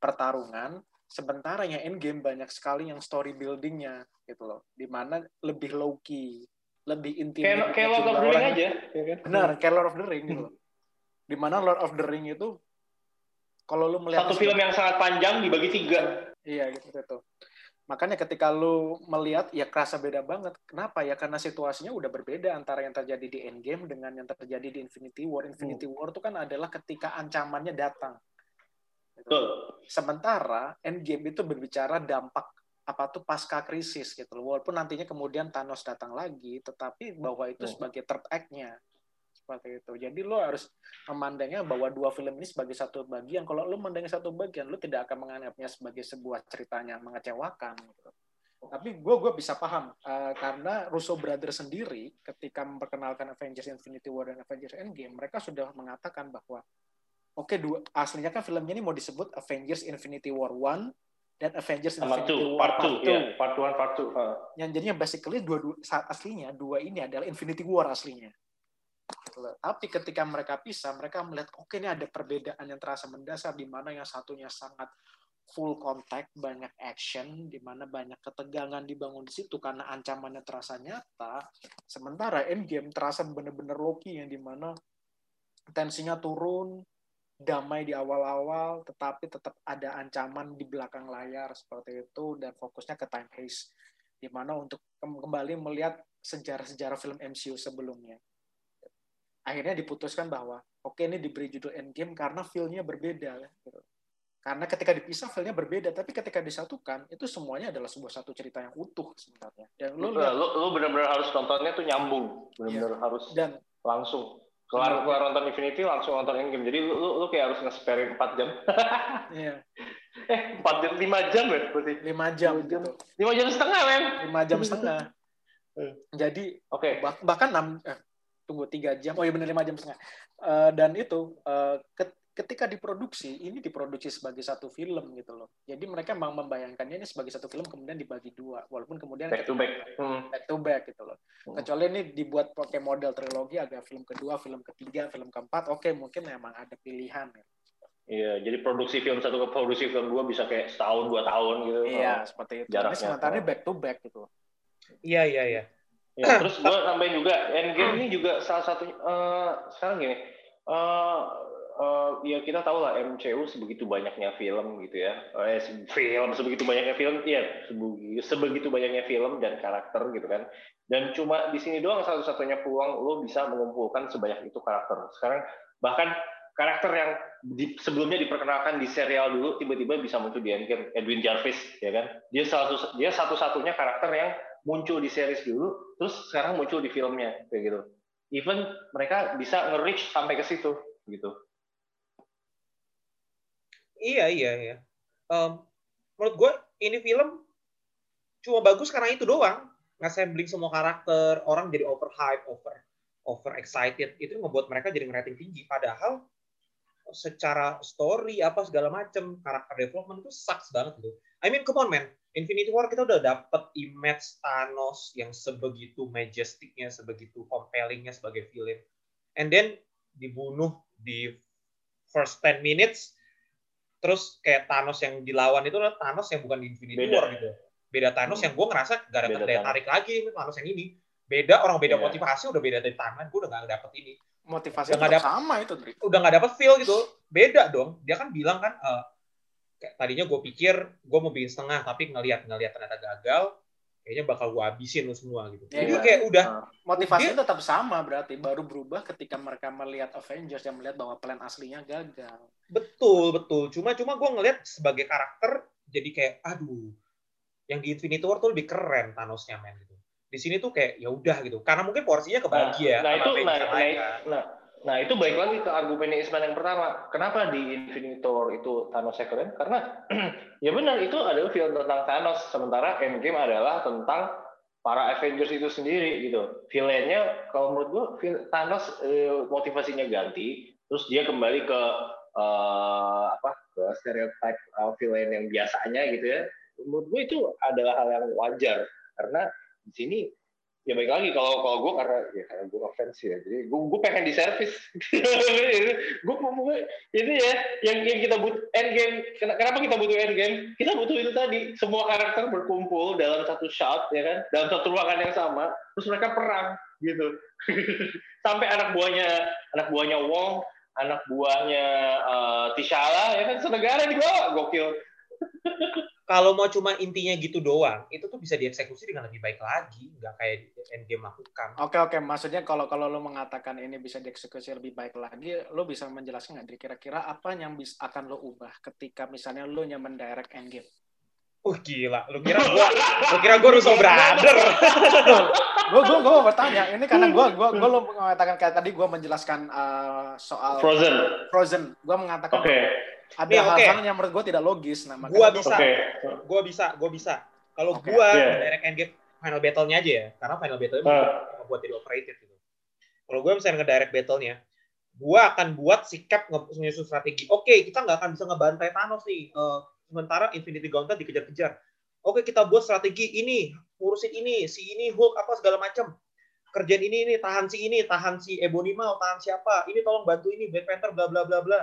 pertarungan, sementara yang Endgame banyak sekali yang story buildingnya gitu loh, di mana lebih low key, lebih intim. Kayak, kayak Lord of the Ring aja. Ya kan? Benar, kayak Lord of the Ring gitu. Di mana Lord of the Ring itu kalau lu melihat satu film yang sangat panjang dibagi tiga. Iya gitu itu. Makanya ketika lu melihat ya kerasa beda banget. Kenapa ya? Karena situasinya udah berbeda antara yang terjadi di Endgame dengan yang terjadi di Infinity War. Infinity hmm. War itu kan adalah ketika ancamannya datang. Gitu. Sementara Endgame itu berbicara dampak apa tuh pasca krisis gitu loh. Walaupun nantinya kemudian Thanos datang lagi, tetapi bahwa itu hmm. sebagai third act-nya seperti itu. Jadi lo harus memandangnya bahwa dua film ini sebagai satu bagian. Kalau lo memandangnya satu bagian, lo tidak akan menganggapnya sebagai sebuah ceritanya mengecewakan. Gitu. Tapi gue gue bisa paham uh, karena Russo Brothers sendiri ketika memperkenalkan Avengers Infinity War dan Avengers Endgame, mereka sudah mengatakan bahwa oke okay, dua aslinya kan filmnya ini mau disebut Avengers Infinity War One dan Avengers Sama Infinity two, War Part 2. Ya, part 1, Part 2. Uh. Yang jadinya basically dua, dua saat aslinya dua ini adalah Infinity War aslinya. Tapi ketika mereka pisah, mereka melihat oke okay, ini ada perbedaan yang terasa mendasar di mana yang satunya sangat full contact, banyak action, di mana banyak ketegangan dibangun di situ karena ancamannya terasa nyata. Sementara Endgame terasa benar-benar Loki yang di mana tensinya turun, damai di awal-awal, tetapi tetap ada ancaman di belakang layar seperti itu dan fokusnya ke time heist, di mana untuk kembali melihat sejarah-sejarah film MCU sebelumnya. Akhirnya diputuskan bahwa oke okay, ini diberi judul Endgame karena feel-nya berbeda. Gitu. Karena ketika dipisah feel-nya berbeda, tapi ketika disatukan itu semuanya adalah sebuah satu cerita yang utuh sebenarnya. Dan lo benar-benar harus nontonnya tuh nyambung, benar-benar ya. harus dan langsung keluar keluar nonton Infinity langsung nonton Endgame. Jadi lu, lu, lu kayak harus nge-spare 4 jam. Iya. Eh 4 jam 5 jam ya berarti. 5 jam 5 jam, gitu. 5 jam setengah men 5 jam setengah. Eh. jadi oke. okay. bah, bahkan 6 eh, tunggu 3 jam. Oh iya benar 5 jam setengah. Uh, dan itu uh, ketika diproduksi ini diproduksi sebagai satu film gitu loh jadi mereka memang membayangkannya ini sebagai satu film kemudian dibagi dua walaupun kemudian back to back hmm. back to back gitu loh hmm. kecuali ini dibuat pakai model trilogi ada film kedua film ketiga film keempat oke okay, mungkin memang ada pilihan gitu. Iya, jadi produksi film satu ke produksi film dua bisa kayak setahun dua tahun gitu. Iya, seperti itu. Jaraknya. Ini sementara back to back gitu. Iya, iya, iya. Ya, terus gue tambahin juga, Endgame ini juga salah satu uh, sekarang gini, uh, uh, ya kita tahu lah MCU sebegitu banyaknya film gitu ya, eh, film sebegitu banyaknya film, ya sebegitu banyaknya film dan karakter gitu kan. Dan cuma di sini doang satu-satunya peluang lo bisa mengumpulkan sebanyak itu karakter. Sekarang bahkan karakter yang di, sebelumnya diperkenalkan di serial dulu tiba-tiba bisa muncul di Endgame Edwin Jarvis ya kan dia satu dia satu-satunya karakter yang muncul di series dulu terus sekarang muncul di filmnya kayak gitu even mereka bisa nge-reach sampai ke situ gitu Iya iya iya. Um, menurut gue ini film cuma bagus karena itu doang. Ngasembling semua karakter, orang jadi over hype, over over excited. Itu ngebuat mereka jadi ngerating tinggi. Padahal secara story apa segala macem karakter development itu sucks banget gitu. I mean come on man, Infinity War kita udah dapet image Thanos yang sebegitu majesticnya, sebegitu compellingnya sebagai villain. And then dibunuh di first 10 minutes terus kayak Thanos yang dilawan itu adalah Thanos yang bukan di Infinity beda. War gitu beda Thanos hmm. yang gue ngerasa gak ada daya tarik lagi Thanos yang ini beda orang beda yeah. motivasi udah beda dari tangan gue udah gak dapet ini motivasinya Udah nggak tetap sama itu, Dri. udah nggak dapet feel gitu beda dong dia kan bilang kan eh, kayak tadinya gue pikir gue mau bikin setengah tapi ngelihat ngelihat ternyata gagal kayaknya bakal gue habisin lu semua gitu Ya, jadi iya. kayak udah Motivasinya tetap sama berarti, baru berubah ketika mereka melihat Avengers yang melihat bahwa plan aslinya gagal. betul betul cuma cuma gue ngelihat sebagai karakter jadi kayak aduh yang di Infinity War tuh lebih keren Thanosnya men gitu di sini tuh kayak ya udah gitu karena mungkin porsinya kebagi ya nah, sama itu nah, Avengers nah, kan. nah, nah, itu balik lagi ke argumen Isman yang pertama. Kenapa di Infinity War itu Thanos keren? Karena ya benar itu adalah film tentang Thanos, sementara Endgame adalah tentang para Avengers itu sendiri gitu. Villainnya kalau menurut gua Thanos eh, motivasinya ganti, terus dia kembali ke eh, apa ke stereotype eh, villain yang biasanya gitu ya. Menurut gua itu adalah hal yang wajar karena di sini ya baik lagi. Kalau kalau gue karena ya karena gue ngefans ya. Jadi gue gue pengen di servis gue mau ini ya yang yang kita butuh end game kenapa kita butuh end game kita butuh itu tadi. Semua karakter berkumpul dalam satu shot ya kan? Dalam satu ruangan yang sama. Terus mereka perang gitu. Sampai anak buahnya anak buahnya Wong anak buahnya eh, T'Challa ya kan? Senegara dibawa gokil kalau mau cuma intinya gitu doang itu tuh bisa dieksekusi dengan lebih baik lagi nggak kayak Endgame lakukan. Oke oke, maksudnya kalau kalau lo mengatakan ini bisa dieksekusi lebih baik lagi, lo bisa menjelaskan nggak? Kira-kira apa yang bisa akan lo ubah ketika misalnya lo yang mendirect Endgame? Uh gila, lu kira gua, lu kira gua Russo Brother. gue gue gue mau bertanya. Ini karena gue gue gue lo mengatakan kayak tadi gue menjelaskan uh, soal Frozen. Frozen. Gue mengatakan oke ada hal-hal yang menurut gue tidak logis nah Gua gua- bisa. oke Gua bisa, gua bisa. Kalau Oke. gua Iya. direct Endgame final battle-nya aja ya, karena final battle-nya bukan buat jadi overrated gitu. Kalau gua misalnya nge-direct battle-nya, gua akan buat sikap menyusun strategi. Oke, kita nggak akan bisa ngebantai Thanos nih. Eh, sementara Infinity Gauntlet dikejar-kejar. Oke, kita buat strategi ini, urusin ini, si ini Hulk apa segala macam. Kerjaan ini ini, tahan si ini, tahan si Ebony Maw, tahan siapa, ini tolong bantu ini Black Panther bla bla bla bla.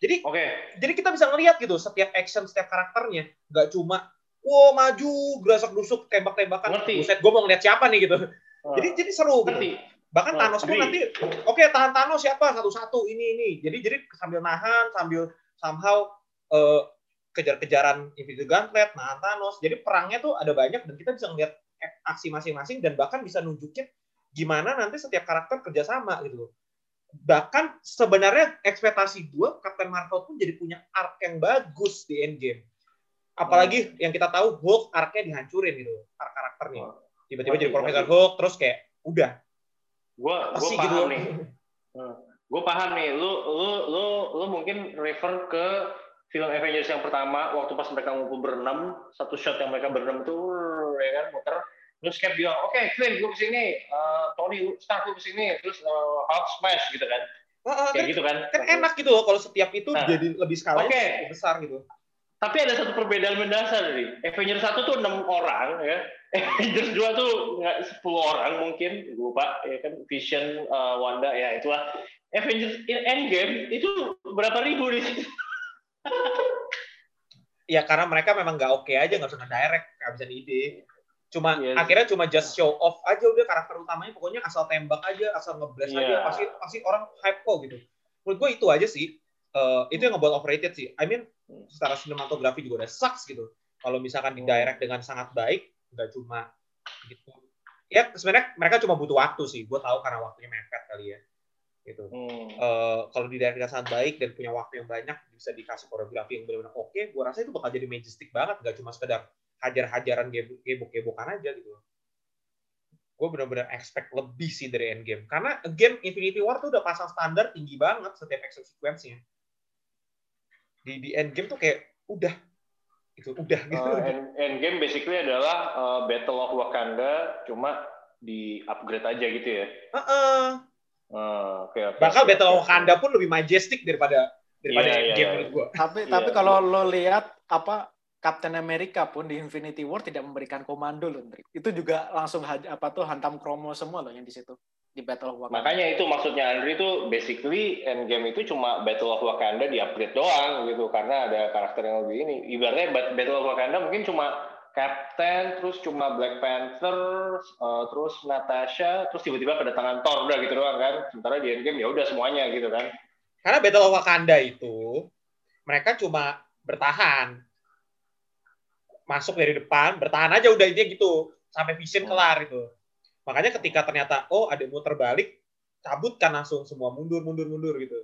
Jadi oke. jadi kita bisa ngelihat gitu setiap action setiap karakternya. Nggak cuma wow maju gerasak grusuk tembak tembakan Ngerti. buset gue mau ngeliat siapa nih gitu. Ah, jadi jadi seru gitu. Ngerti. Bahkan Oh, Thanos pun nanti oke tahan Thanos siapa? Satu satu ini ini. Jadi jadi sambil nahan sambil somehow eh, kejar-kejaran Infinity Gauntlet nahan Thanos. Jadi perangnya tuh ada banyak dan kita bisa ngeliat aksi masing-masing dan bahkan bisa nunjukin gimana nanti setiap karakter kerjasama gitu. loh bahkan sebenarnya ekspektasi gue Captain Marvel pun jadi punya arc yang bagus di Endgame. Apalagi yang kita tahu Hulk arc-nya dihancurin gitu arc karakternya. Tiba-tiba Ngerti, jadi Profesor. Hulk terus kayak udah. Gue gue paham gitu. nih. Gue paham nih lu lu lu lu mungkin refer ke film Avengers yang pertama waktu pas mereka ngumpul berenam satu shot yang mereka berenam itu ya kan muter terus Cap bilang oke Clint gue ke sini uh, Tony Stark lu ke sini terus uh, Hulk smash gitu kan. Ah, ah, kayak kan, gitu kan. kan enak gitu loh kalau setiap itu Nah, jadi lebih oke. cukup besar gitu. Tapi ada satu perbedaan mendasar nih. Avengers satu tuh enam orang ya. Avengers dua tuh nggak sepuluh orang mungkin gue lupa ya kan. Vision uh, Wanda ya itulah. Avengers in Endgame itu berapa ribu di situ ya karena mereka memang nggak oke aja nggak usah nge-direct kehabisan ide cuma Iya. akhirnya cuma just show off aja udah karakter utamanya. Pokoknya asal tembak aja asal ngeblast Iya. aja pasti pasti orang hype kok gitu. Menurut gue itu aja sih. Eh, itu yang ngebuat overrated sih. I mean secara sinematografi juga udah sucks gitu. Kalau misalkan di direct dengan sangat baik nggak cuma gitu. Ya sebenarnya mereka cuma butuh waktu sih. Gue tahu karena waktunya mepet kali ya gitu. Hmm. eh, kalau di daerah sangat baik dan punya waktu yang banyak bisa dikasih koreografi yang benar-benar oke gue rasa itu bakal jadi majestic banget. Nggak cuma sekedar hajar-hajaran gebok- gebok-gebokan aja gitu gue benar-benar expect lebih sih dari Endgame karena game Infinity War tuh udah pasang standar tinggi banget setiap action sequence-nya di di Endgame tuh kayak udah itu udah gitu Uh, end, Endgame basically adalah uh, Battle of Wakanda cuma di upgrade aja gitu ya. Heeh. Uh, oke, oke, bakal oke, Battle oke. of Wakanda pun lebih majestic daripada daripada Iya, iya, Endgame iya. menurut gue Tapi Iya. tapi kalau lo lihat apa Captain America pun di Infinity War tidak memberikan komando loh, Ndri. Itu juga langsung apa tuh hantam kromo semua loh yang di situ di Battle of Wakanda. Makanya itu maksudnya Andri itu basically Endgame itu cuma Battle of Wakanda di upgrade doang gitu karena ada karakter yang lebih ini. Ibaratnya Bat- Battle of Wakanda mungkin cuma Captain, terus cuma Black Panther, uh, terus Natasha, terus tiba-tiba kedatangan Thor udah gitu doang kan. Sementara di Endgame ya udah semuanya gitu kan. Karena Battle of Wakanda itu mereka cuma bertahan. Masuk dari depan, bertahan aja udah intinya gitu sampai vision Hmm. kelar itu. Makanya ketika ternyata oh ada yang muter balik, cabut kan langsung semua mundur mundur mundur gitu.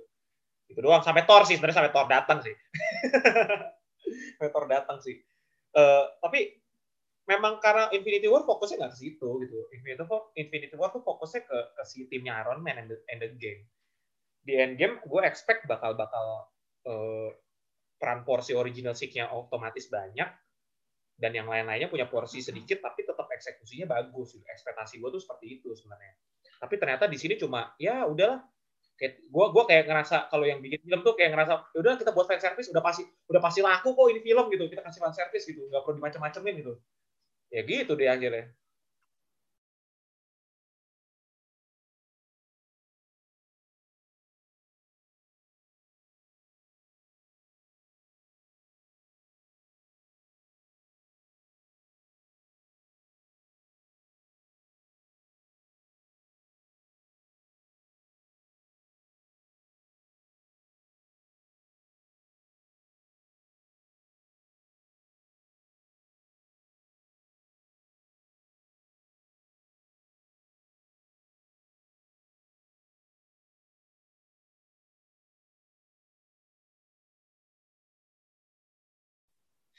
Itu doang sampai Thor sih sebenarnya sampai Thor datang sih. sampai Thor datang sih. Eh, tapi memang karena Infinity War fokusnya nggak ke situ gitu. Infinity War, Infinity War tuh fokusnya ke, ke si timnya Iron Man and the, and the game. Di Endgame gue expect bakal bakal eh, peran porsi original six-nya otomatis banyak dan yang lain-lainnya punya porsi sedikit tapi tetap eksekusinya bagus. Ekspektasi gue tuh seperti itu sebenarnya. Tapi ternyata di sini cuma ya udahlah. Kayak gue gua kayak ngerasa kalau yang bikin film tuh kayak ngerasa ya udah kita buat fan service udah pasti udah pasti laku kok ini film gitu. Kita kasih fan service gitu. Nggak perlu dimacem-macemin gitu. Ya gitu deh akhirnya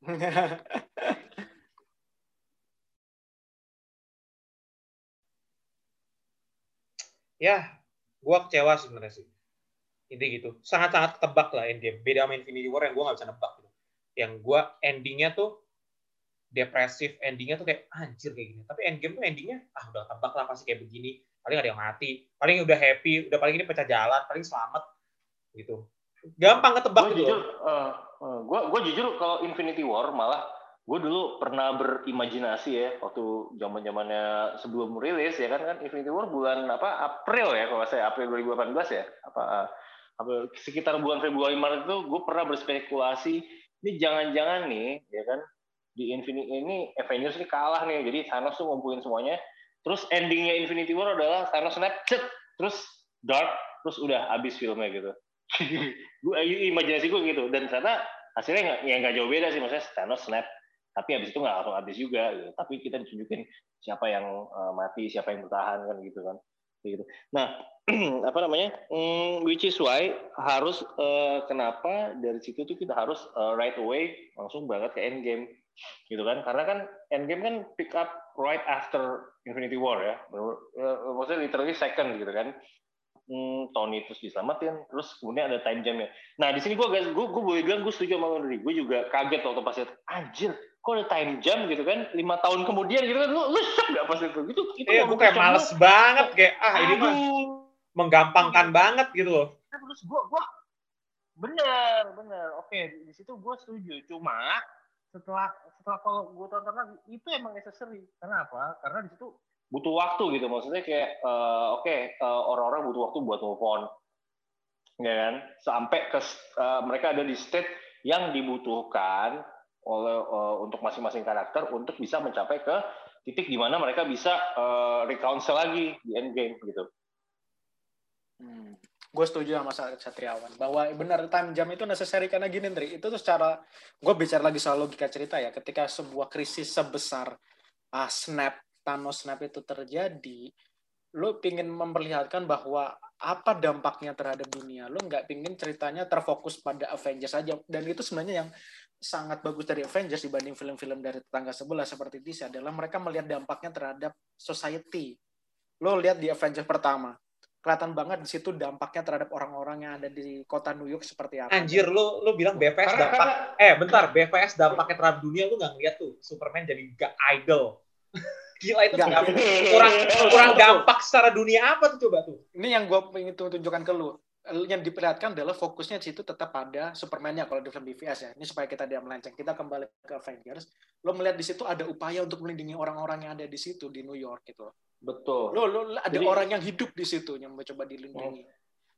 ya gue kecewa sebenarnya sih. Ini gitu. Sangat-sangat ketebak lah endgame beda sama Infinity War yang gue nggak bisa nebak gitu. Yang gue endingnya tuh depresif endingnya tuh kayak anjir kayak gini. Tapi endgame tuh endingnya ah udah tebak lah pasti kayak begini. Paling ada yang mati. Paling udah happy udah paling ini pecah jalan paling selamat. Gitu. Gampang ketebak Gue gitu jujur, uh, uh, gua, gua jujur kalau Infinity War malah gue dulu pernah berimajinasi ya waktu zaman zamannya sebelum rilis ya kan kan? Infinity War bulan apa? April ya kalau saya April 2018 ya? Apa uh, apa sekitar bulan Februari Maret itu gue pernah berspekulasi ini jangan-jangan nih ya kan? Di Infinity ini Avengers ini kalah nih jadi Thanos tuh ngumpulin semuanya. Terus endingnya Infinity War adalah Thanos snap cet, terus dark terus udah habis filmnya gitu gue imajinasi gue gitu. Dan ternyata hasilnya nggak ya nggak jauh beda sih maksudnya Thanos snap tapi habis itu nggak langsung habis juga gitu. tapi kita ditunjukin siapa yang uh, mati siapa yang bertahan kan gitu kan. Gitu. Nah apa namanya hmm, which is why harus uh, kenapa dari situ tuh kita harus uh, right away langsung banget ke endgame gitu kan. Karena kan endgame kan pick up right after Infinity War ya. Maksudnya literally second gitu kan hmm, Tony terus diselamatin, terus kemudian ada time jamnya. Nah di sini gue gue gue boleh bilang gue setuju sama Henry. Gue juga kaget waktu pas lihat, anjir, kok ada time jam gitu kan? Lima tahun kemudian gitu kan, lu lu shock gak pas itu? Gitu, itu iya gue kayak males lu. banget kayak ah ini mah menggampangkan banget gitu loh. Terus gue gue bener bener oke di situ gue setuju cuma setelah setelah kalau gue tonton lagi itu emang necessary kenapa karena di situ butuh waktu gitu. Maksudnya kayak uh, oke okay, uh, orang-orang butuh waktu buat move on. Ya kan? Sampai ke uh, mereka ada di state yang dibutuhkan oleh uh, untuk masing-masing karakter untuk bisa mencapai ke titik di mana mereka bisa uh, reconcile lagi di end game gitu. Hmm. Gue setuju sama Satriawan bahwa benar time jam itu necessary karena gini Ndri, itu tuh secara gue bicara lagi soal logika cerita ya. Ketika sebuah krisis sebesar uh, snap Thanos snap itu terjadi, lu pingin memperlihatkan bahwa apa dampaknya terhadap dunia. Lu nggak pingin ceritanya terfokus pada Avengers saja. Dan itu sebenarnya yang sangat bagus dari Avengers dibanding film-film dari tetangga sebelah seperti DC adalah mereka melihat dampaknya terhadap society. Lo lihat di Avengers pertama, kelihatan banget di situ dampaknya terhadap orang-orang yang ada di kota New York seperti apa. Anjir, lu lu bilang BVS Karena- dampak eh bentar, BVS dampaknya terhadap dunia lu nggak ngeliat tuh Superman jadi gak idol. Gila itu Nggak. nggak- kurang kurang dampak secara dunia apa tuh coba tuh? Ini yang gue ingin tunjukkan ke lu. Yang diperlihatkan adalah fokusnya di situ tetap pada Superman-nya kalau di film BVS ya. Ini supaya kita tidak melenceng. Kita kembali ke Avengers. Lo melihat di situ ada upaya untuk melindungi orang-orang yang ada di situ di New York gitu. Betul. Lo, lo ada Jadi- orang yang hidup di situ yang mencoba dilindungi.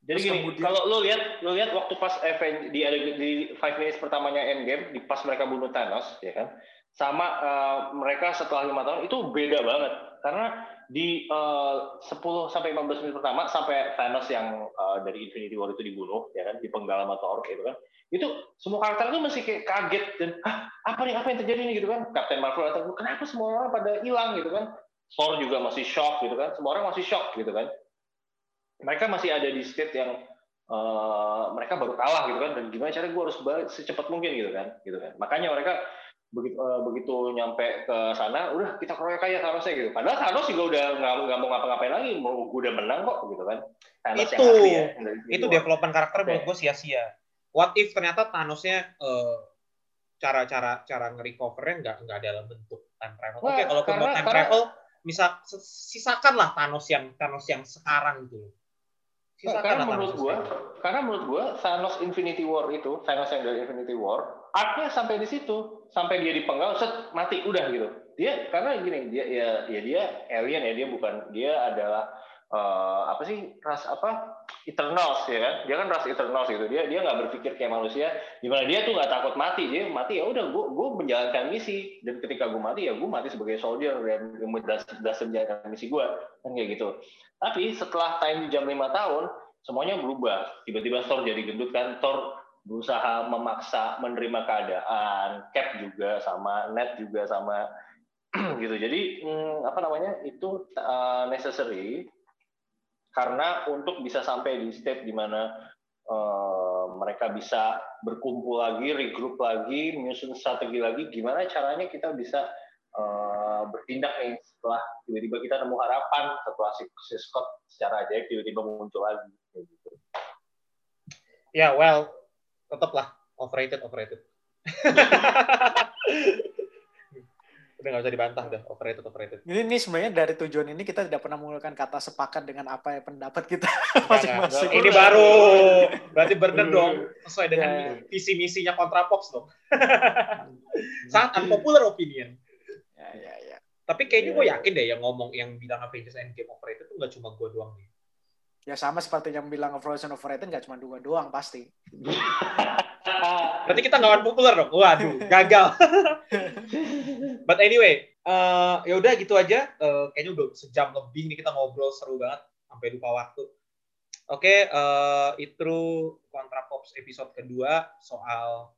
Jadi Terus gini, kemudian- kalau lu lihat, lu lihat waktu pas event di di five minutes pertamanya Endgame, di pas mereka bunuh Thanos, ya kan, sama eh, mereka setelah lima tahun itu beda banget. Karena di eh, 10 sampai 15 menit pertama sampai Thanos yang eh, dari Infinity War itu dibunuh, ya kan, dipenggal sama Thor gitu kan, itu semua karakter itu masih kayak kaget dan ah apa nih apa yang terjadi nih? gitu kan, Captain Marvel datang, kenapa semua orang pada hilang? gitu kan, Thor juga masih shock gitu kan, semua orang masih shock gitu kan. Mereka masih ada di state yang eh, mereka baru kalah gitu kan. Dan gimana caranya gue harus balik secepat mungkin gitu kan gitu kan. Makanya mereka begitu eh, begitu nyampe ke sana udah kita keroyok aja Thanosnya gitu padahal Thanos juga udah nggak nggak mau ngapa-ngapain lagi mau gue udah menang kok gitu kan Thanos Itu. yang asli ya, Itu War. development karakter Oke. menurut gue sia-sia. What if ternyata Thanosnya eh, cara-cara cara nge-recovernya nggak nggak dalam bentuk time travel. Oke, Wah, kalau karena- time karena- travel, misal sisakanlah Thanos yang Thanos yang sekarang gitu. Sisakanlah karena Thanos menurut gua, karena menurut gua Thanos Infinity War itu, Thanos yang dari Infinity War, arc-nya sampai di situ, sampai dia dipenggal, set mati udah gitu. Dia karena gini, dia ya, ya dia alien ya, dia bukan dia adalah eh, apa sih ras apa Eternals ya kan? Dia kan ras Eternals gitu. Dia dia nggak berpikir kayak manusia. Di mana dia tuh nggak takut mati. Dia mati ya udah, gua gua menjalankan misi dan ketika gua mati ya gua mati sebagai soldier dan das menjalankan misi gua kan kayak gitu. Tapi setelah time jam 5 tahun, semuanya berubah. Tiba-tiba Thor jadi gendut kan, Thor berusaha memaksa menerima keadaan, Cap juga sama, Ned juga sama, gitu. Jadi hmm, apa namanya itu uh, necessary karena untuk bisa sampai di state di mana uh, mereka bisa berkumpul lagi, regroup lagi, menyusun strategi lagi, gimana caranya kita bisa uh, bertindak nih setelah tiba-tiba kita nemu harapan setelah si, Scott secara ajaib tiba-tiba muncul lagi gitu. Ya, well, tetaplah overrated, overrated. Udah nggak bisa dibantah dah, overrated, overrated. Ini, ini sebenarnya dari tujuan ini kita tidak pernah menggunakan kata sepakat dengan apa yang pendapat kita masing-masing. Ini baru, berarti bener dong, sesuai dengan Ya, ya. visi misinya Kontra Pops dong. Sangat unpopular opinion. Ya, ya, ya. Tapi kayaknya Iya, gue iya. yakin deh yang ngomong yang bilang Avengers Endgame overrated itu nggak cuma gue doang nih. Ya sama seperti yang bilang Frozen overrated nggak cuma dua doang pasti. Berarti kita nggak unpopular dong. Waduh, gagal. But anyway, eh, ya udah gitu aja. Eh, kayaknya udah sejam lebih nih kita ngobrol seru banget sampai lupa waktu. Oke, eh, itu Kontra Pops episode kedua soal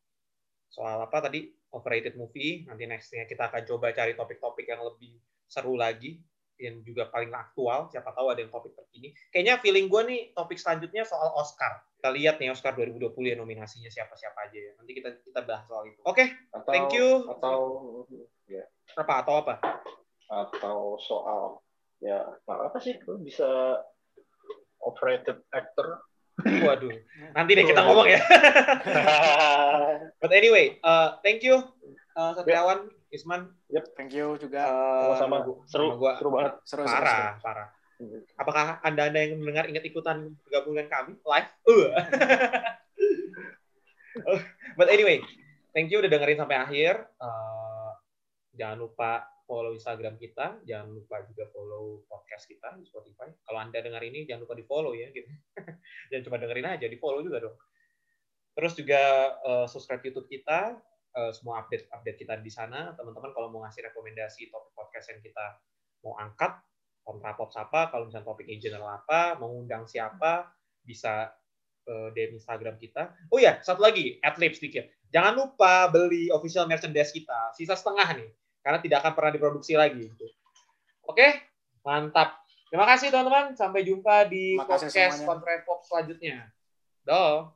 soal apa tadi overrated movie. Nanti nextnya kita akan coba cari topik-topik yang lebih seru lagi yang juga paling aktual. Siapa tahu ada yang topik terkini. Kayaknya feeling gue nih topik selanjutnya soal Oscar. Kita lihat nih Oscar 2020 ya nominasinya siapa-siapa aja ya. Nanti kita kita bahas soal itu. Oke, Atau, Thank you. Atau ya apa atau apa? atau soal ya nggak apa sih lu bisa overrated actor. Waduh, nanti deh kita ngomong ya. But anyway, uh, thank you uh, Satriawan, Isman. Thank you juga. Uh, Sama-sama. gua- seru, sama gua seru banget. seru, seru, seru. parah, parah. Apakah anda-anda yang mendengar ingat ikutan bergabung dengan kami live? Uh. But anyway, thank you udah dengerin sampai akhir. Uh, jangan lupa follow Instagram kita, jangan lupa juga follow podcast kita di Spotify. Kalau anda dengar ini jangan lupa di follow ya, gitu. jangan cuma dengerin aja, di follow juga dong. Terus juga uh, subscribe YouTube kita, uh, semua update update kita di sana. Teman-teman kalau mau ngasih rekomendasi topik podcast yang kita mau angkat, kontra pop apa, kalau misalnya topiknya general apa, mengundang siapa, bisa uh, DM Instagram kita. Oh ya, satu lagi, adlib sedikit. Jangan lupa beli official merchandise kita, sisa setengah nih, karena tidak akan pernah diproduksi lagi. Gitu. Oke, mantap. Terima kasih teman-teman. Sampai jumpa di podcast semuanya. Kontrapop selanjutnya. Dah.